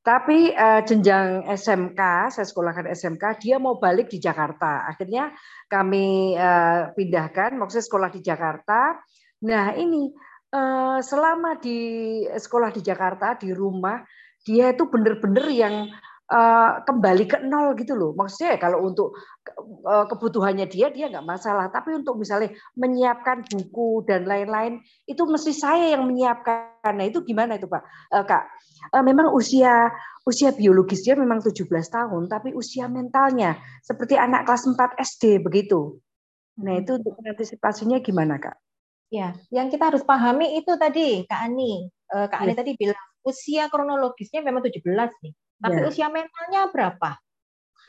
Tapi uh, jenjang SMK, saya sekolahkan SMK, dia mau balik di Jakarta. Akhirnya kami uh, pindahkan, maksudnya sekolah di Jakarta. Nah ini selama di sekolah di Jakarta di rumah dia itu benar-benar yang uh, kembali ke nol gitu loh. Maksudnya kalau untuk uh, kebutuhannya dia dia nggak masalah, tapi untuk misalnya menyiapkan buku dan lain-lain itu mesti saya yang menyiapkan. Nah itu gimana itu Pak uh, Kak? Uh, memang usia usia biologis dia memang 17 tahun, tapi usia mentalnya seperti anak kelas 4 SD begitu. Nah itu untuk antisipasinya gimana Kak? Ya, yang kita harus pahami itu tadi Kak Ani. Eh, Kak Ani yes. tadi bilang usia kronologisnya memang 17 nih. Tapi yeah. usia mentalnya berapa?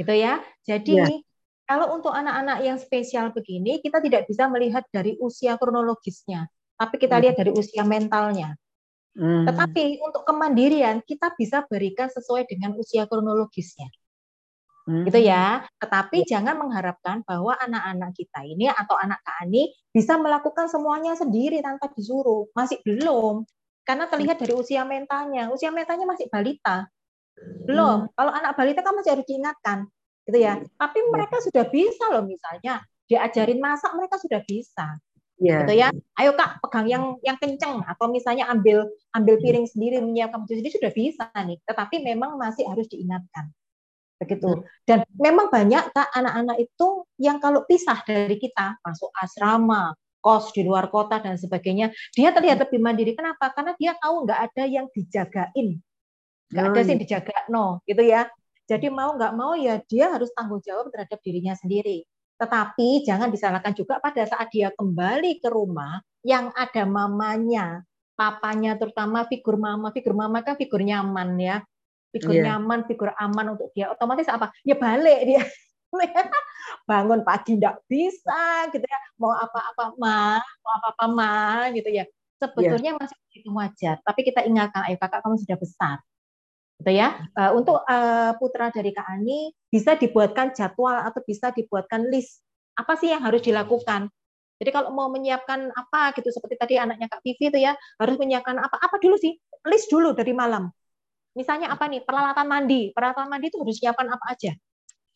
Gitu ya. Jadi yeah. kalau untuk anak-anak yang spesial begini, kita tidak bisa melihat dari usia kronologisnya, tapi kita lihat dari usia mentalnya. Hmm. Tetapi untuk kemandirian kita bisa berikan sesuai dengan usia kronologisnya. Hmm. Gitu ya. Tetapi ya. jangan mengharapkan bahwa anak-anak kita ini atau anak Kak Ani bisa melakukan semuanya sendiri tanpa disuruh. Masih belum. Karena terlihat dari usia mentalnya. Usia mentalnya masih balita. Belum. Hmm. Kalau anak balita kan masih harus diingatkan. Gitu ya. Tapi ya. mereka sudah bisa loh misalnya diajarin masak mereka sudah bisa. Yeah. gitu ya ayo kak pegang yang yang kenceng atau misalnya ambil ambil piring sendiri menyiapkan baju sendiri sudah bisa nih tetapi memang masih harus diingatkan begitu. Hmm. Dan memang banyak kak anak-anak itu yang kalau pisah dari kita masuk asrama, kos di luar kota dan sebagainya, dia terlihat lebih mandiri. Kenapa? Karena dia tahu nggak ada yang dijagain, nggak ada sih dijaga, no, gitu ya. Jadi mau nggak mau ya dia harus tanggung jawab terhadap dirinya sendiri. Tetapi jangan disalahkan juga pada saat dia kembali ke rumah yang ada mamanya, papanya terutama figur mama, figur mama kan figur nyaman ya. Figur yeah. nyaman, figur aman untuk dia. Otomatis apa? Ya balik dia. bangun pagi tidak bisa gitu ya mau apa-apa ma mau apa-apa ma gitu ya sebetulnya yeah. masih begitu wajar tapi kita ingatkan ayo kakak kamu sudah besar gitu ya uh, untuk uh, putra dari Kak Ani bisa dibuatkan jadwal atau bisa dibuatkan list apa sih yang harus dilakukan jadi kalau mau menyiapkan apa gitu seperti tadi anaknya Kak Vivi itu ya harus menyiapkan apa apa dulu sih list dulu dari malam misalnya apa nih peralatan mandi peralatan mandi itu harus siapkan apa aja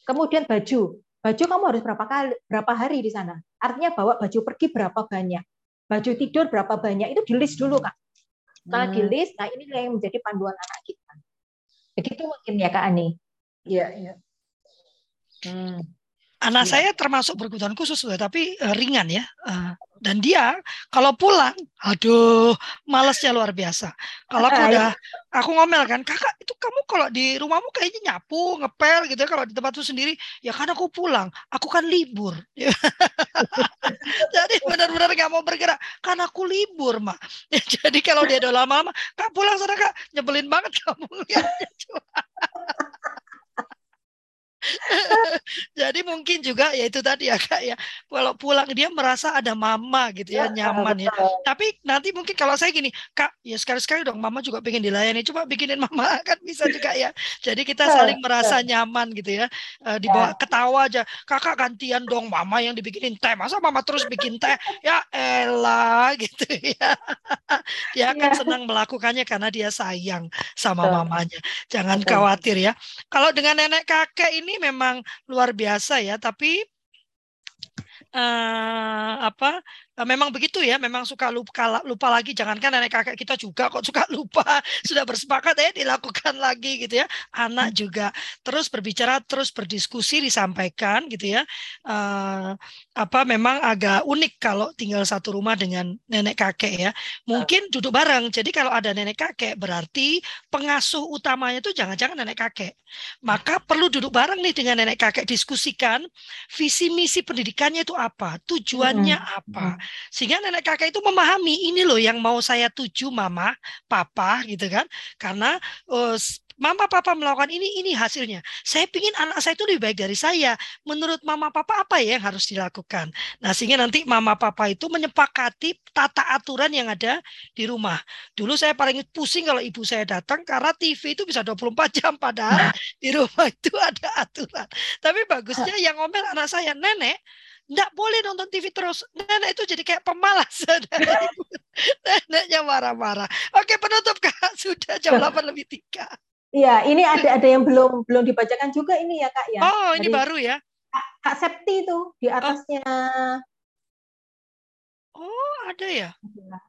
Kemudian baju. Baju kamu harus berapa kali berapa hari di sana? Artinya bawa baju pergi berapa banyak? Baju tidur berapa banyak? Itu di list dulu, Kak. Setelah hmm. di list, nah ini yang menjadi panduan anak kita. Begitu mungkin ya, Kak Ani. Iya, iya. Hmm. Anak ya. saya termasuk berkebutuhan khusus, tapi uh, ringan ya. Uh, dan dia kalau pulang, aduh, malesnya luar biasa. Kalau aku udah, aku ngomel kan, kakak itu kamu kalau di rumahmu kayaknya nyapu, ngepel gitu ya. Kalau di tempatku sendiri, ya kan aku pulang, aku kan libur. Jadi benar-benar nggak mau bergerak, kan aku libur mak. Jadi kalau dia udah lama-lama, kak pulang sana kak, nyebelin banget kamu. Jadi mungkin juga ya itu tadi ya kak ya. Kalau pulang dia merasa ada mama gitu ya, ya nyaman ya. Tapi nanti mungkin kalau saya gini, kak ya sekali-sekali dong mama juga pengen dilayani. Coba bikinin mama kan bisa juga ya. Jadi kita saling merasa nyaman gitu ya. E, dibawa ya. ketawa aja. Kakak gantian dong mama yang dibikinin teh. Masa mama terus bikin teh? Ya elah gitu ya. dia akan ya. senang melakukannya karena dia sayang sama mamanya. Jangan khawatir ya. Kalau dengan nenek kakek ini memang luar biasa ya, tapi uh, apa memang begitu ya, memang suka lupa, lupa lagi. Jangankan nenek kakek kita juga kok suka lupa. Sudah bersepakat ya dilakukan lagi gitu ya. Anak hmm. juga terus berbicara, terus berdiskusi, disampaikan gitu ya. Uh, apa memang agak unik kalau tinggal satu rumah dengan nenek kakek ya. Mungkin duduk bareng. Jadi kalau ada nenek kakek berarti pengasuh utamanya itu jangan-jangan nenek kakek. Maka perlu duduk bareng nih dengan nenek kakek diskusikan visi misi pendidikannya itu apa, tujuannya hmm. apa sehingga nenek kakek itu memahami ini loh yang mau saya tuju mama, papa gitu kan. Karena uh, mama papa melakukan ini ini hasilnya. Saya ingin anak saya itu lebih baik dari saya. Menurut mama papa apa ya yang harus dilakukan? Nah sehingga nanti mama papa itu menyepakati tata aturan yang ada di rumah. Dulu saya paling pusing kalau ibu saya datang karena TV itu bisa 24 jam padahal di rumah itu ada aturan. Tapi bagusnya yang ngomel anak saya nenek Nggak boleh nonton TV terus. Nenek itu jadi kayak pemalas. Neneknya marah-marah. Oke penutup Kak. Sudah jam 8 lebih 3. Iya, ini ada ada yang belum belum dibacakan juga ini ya Kak ya. Oh, ini baru ya. Kak, Kak Septi itu di oh. atasnya oh. Oh, ada ya?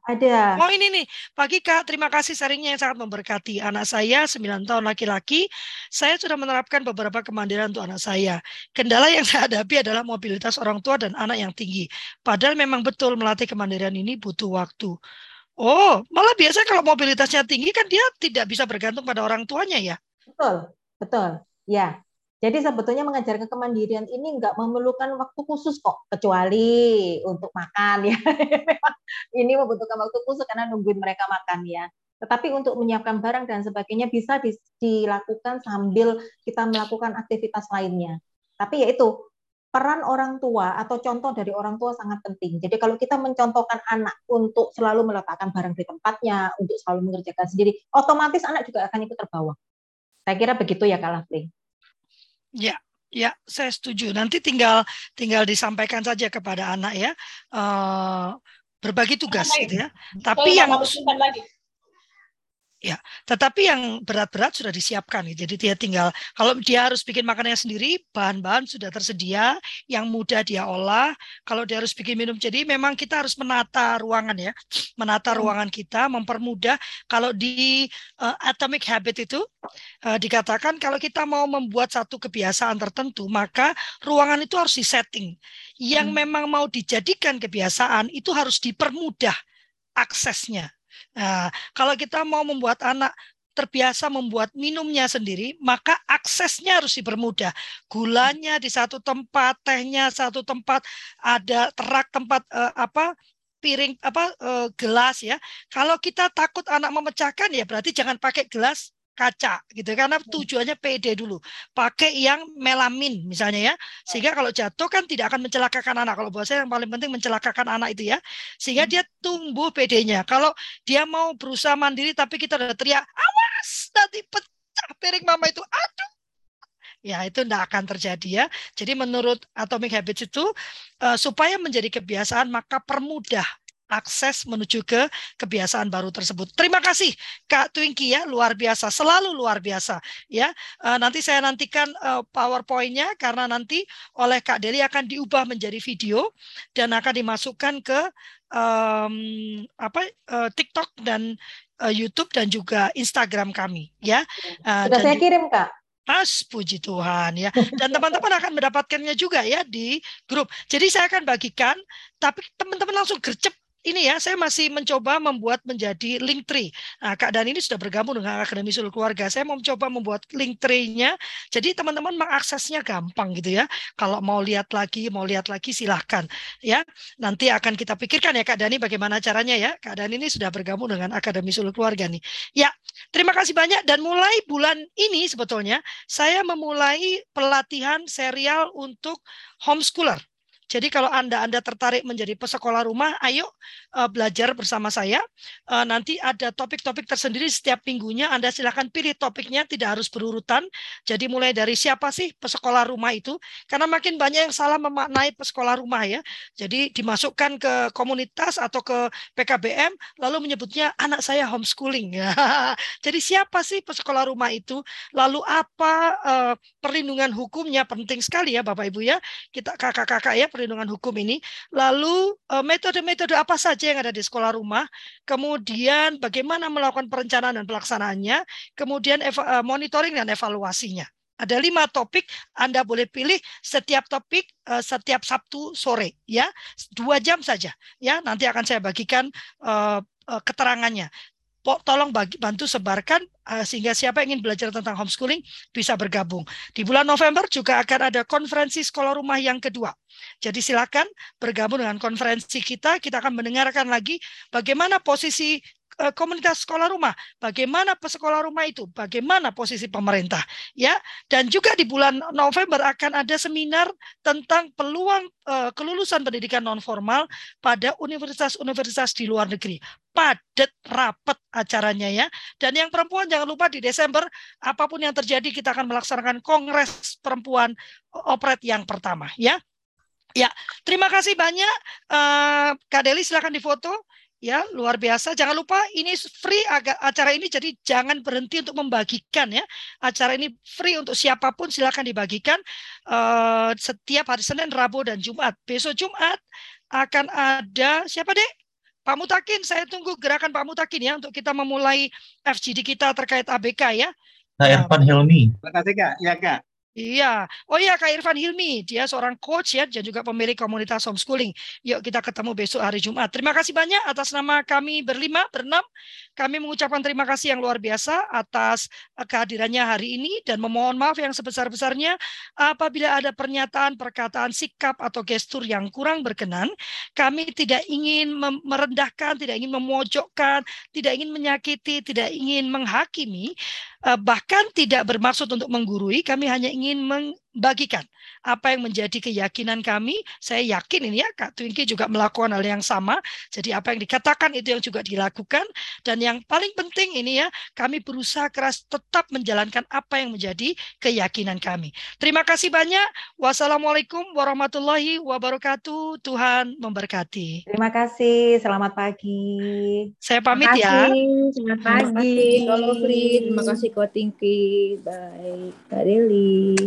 Ada. Oh, ini nih. Pagi Kak, terima kasih sharingnya yang sangat memberkati. Anak saya 9 tahun laki-laki. Saya sudah menerapkan beberapa kemandirian untuk anak saya. Kendala yang saya hadapi adalah mobilitas orang tua dan anak yang tinggi. Padahal memang betul melatih kemandirian ini butuh waktu. Oh, malah biasa kalau mobilitasnya tinggi kan dia tidak bisa bergantung pada orang tuanya ya? Betul, betul. Ya, jadi sebetulnya mengajarkan kemandirian ini nggak memerlukan waktu khusus kok, kecuali untuk makan ya. ini membutuhkan waktu khusus karena nungguin mereka makan ya. Tetapi untuk menyiapkan barang dan sebagainya bisa dilakukan sambil kita melakukan aktivitas lainnya. Tapi yaitu peran orang tua atau contoh dari orang tua sangat penting. Jadi kalau kita mencontohkan anak untuk selalu meletakkan barang di tempatnya, untuk selalu mengerjakan sendiri, otomatis anak juga akan ikut terbawa. Saya kira begitu ya Kak Lafli. Ya, ya, saya setuju. Nanti tinggal tinggal disampaikan saja kepada anak ya, uh, berbagi tugas gitu ya. Tapi yang lagi. Ya, tetapi yang berat-berat sudah disiapkan. Ya. Jadi dia tinggal kalau dia harus bikin makanannya sendiri, bahan-bahan sudah tersedia, yang mudah dia olah. Kalau dia harus bikin minum, jadi memang kita harus menata ruangan ya, menata hmm. ruangan kita, mempermudah. Kalau di uh, Atomic Habit itu uh, dikatakan kalau kita mau membuat satu kebiasaan tertentu, maka ruangan itu harus disetting. Yang hmm. memang mau dijadikan kebiasaan itu harus dipermudah aksesnya Nah, kalau kita mau membuat anak terbiasa membuat minumnya sendiri, maka aksesnya harus dipermudah. Gulanya di satu tempat, tehnya satu tempat, ada terak tempat uh, apa piring apa uh, gelas ya. Kalau kita takut anak memecahkan ya berarti jangan pakai gelas kaca gitu. Karena hmm. tujuannya PD dulu. Pakai yang melamin misalnya ya. Sehingga kalau jatuh kan tidak akan mencelakakan anak. Kalau buat saya yang paling penting mencelakakan anak itu ya. Sehingga hmm. dia tumbuh PD-nya kalau dia mau berusaha mandiri tapi kita udah teriak awas! Nanti pecah piring mama itu. Aduh! Ya itu tidak akan terjadi ya. Jadi menurut Atomic Habits itu uh, supaya menjadi kebiasaan maka permudah akses menuju ke kebiasaan baru tersebut. Terima kasih Kak Twinky ya, luar biasa, selalu luar biasa ya. Uh, nanti saya nantikan uh, PowerPoint-nya karena nanti oleh Kak Deli akan diubah menjadi video dan akan dimasukkan ke um, apa uh, TikTok dan uh, YouTube dan juga Instagram kami ya. Uh, Sudah saya kirim Kak. Mas, puji Tuhan ya. Dan teman-teman akan mendapatkannya juga ya di grup. Jadi saya akan bagikan, tapi teman-teman langsung gercep ini ya, saya masih mencoba membuat menjadi link tree. Nah, Kak Dan ini sudah bergabung dengan Akademi Suluk Keluarga. Saya mau mencoba membuat link tree-nya. Jadi teman-teman mengaksesnya gampang gitu ya. Kalau mau lihat lagi, mau lihat lagi silahkan ya. Nanti akan kita pikirkan ya Kak Dani bagaimana caranya ya. Kak Dan ini sudah bergabung dengan Akademi Suluk Keluarga nih. Ya, terima kasih banyak dan mulai bulan ini sebetulnya saya memulai pelatihan serial untuk homeschooler. Jadi kalau Anda Anda tertarik menjadi pesekolah rumah, ayo uh, belajar bersama saya. Uh, nanti ada topik-topik tersendiri setiap minggunya. Anda silakan pilih topiknya, tidak harus berurutan. Jadi mulai dari siapa sih pesekolah rumah itu? Karena makin banyak yang salah memaknai pesekolah rumah ya. Jadi dimasukkan ke komunitas atau ke PKBM, lalu menyebutnya anak saya homeschooling. Jadi siapa sih pesekolah rumah itu? Lalu apa uh, perlindungan hukumnya? Penting sekali ya Bapak Ibu ya. Kita kakak-kakak ya perlindungan hukum ini. Lalu eh, metode-metode apa saja yang ada di sekolah rumah, kemudian bagaimana melakukan perencanaan dan pelaksanaannya, kemudian eh, monitoring dan evaluasinya. Ada lima topik, Anda boleh pilih setiap topik uh, setiap Sabtu sore, ya dua jam saja, ya nanti akan saya bagikan keterangannya tolong bagi, bantu sebarkan uh, sehingga siapa yang ingin belajar tentang homeschooling bisa bergabung. Di bulan November juga akan ada konferensi sekolah rumah yang kedua. Jadi silakan bergabung dengan konferensi kita. Kita akan mendengarkan lagi bagaimana posisi komunitas sekolah rumah, bagaimana pesekolah rumah itu, bagaimana posisi pemerintah, ya. Dan juga di bulan November akan ada seminar tentang peluang uh, kelulusan pendidikan non formal pada universitas-universitas di luar negeri. Padat rapat acaranya ya. Dan yang perempuan jangan lupa di Desember apa pun yang terjadi kita akan melaksanakan kongres perempuan operet yang pertama ya. Ya, terima kasih banyak. Uh, Kak Deli silakan difoto ya luar biasa. Jangan lupa ini free agak acara ini jadi jangan berhenti untuk membagikan ya. Acara ini free untuk siapa pun silakan dibagikan. Uh, setiap hari Senin Rabu dan Jumat. Besok Jumat akan ada siapa dek? Pak Mutakin. Saya tunggu gerakan Pak Mutakin ya untuk kita memulai FGD kita terkait ABK ya. Nah, Irfan Helmi. Terima kasih Kak. Ya Kak. Iya. Oh iya Kak Irfan Hilmi, dia seorang coach ya dan juga pemilik komunitas homeschooling. Yuk kita ketemu besok hari Jumat. Terima kasih banyak atas nama kami berlima, berenam. Kami mengucapkan terima kasih yang luar biasa atas eh, kehadirannya hari ini dan memohon maaf yang sebesar-besarnya apabila ada pernyataan, perkataan, sikap atau gestur yang kurang berkenan. Kami tidak ingin merendahkan, tidak ingin memojokkan, tidak ingin menyakiti, tidak ingin menghakimi, bahkan tidak bermaksud untuk menggurui. Kami hanya ingin ingin bagikan apa yang menjadi keyakinan kami. Saya yakin ini ya Kak Twinkie juga melakukan hal yang sama. Jadi apa yang dikatakan itu yang juga dilakukan. Dan yang paling penting ini ya, kami berusaha keras tetap menjalankan apa yang menjadi keyakinan kami. Terima kasih banyak. Wassalamualaikum warahmatullahi wabarakatuh. Tuhan memberkati. Terima kasih. Selamat pagi. Saya pamit ya. Selamat pagi. Terima kasih Terima kasih Ko Tingki. Baik. Kak Deli.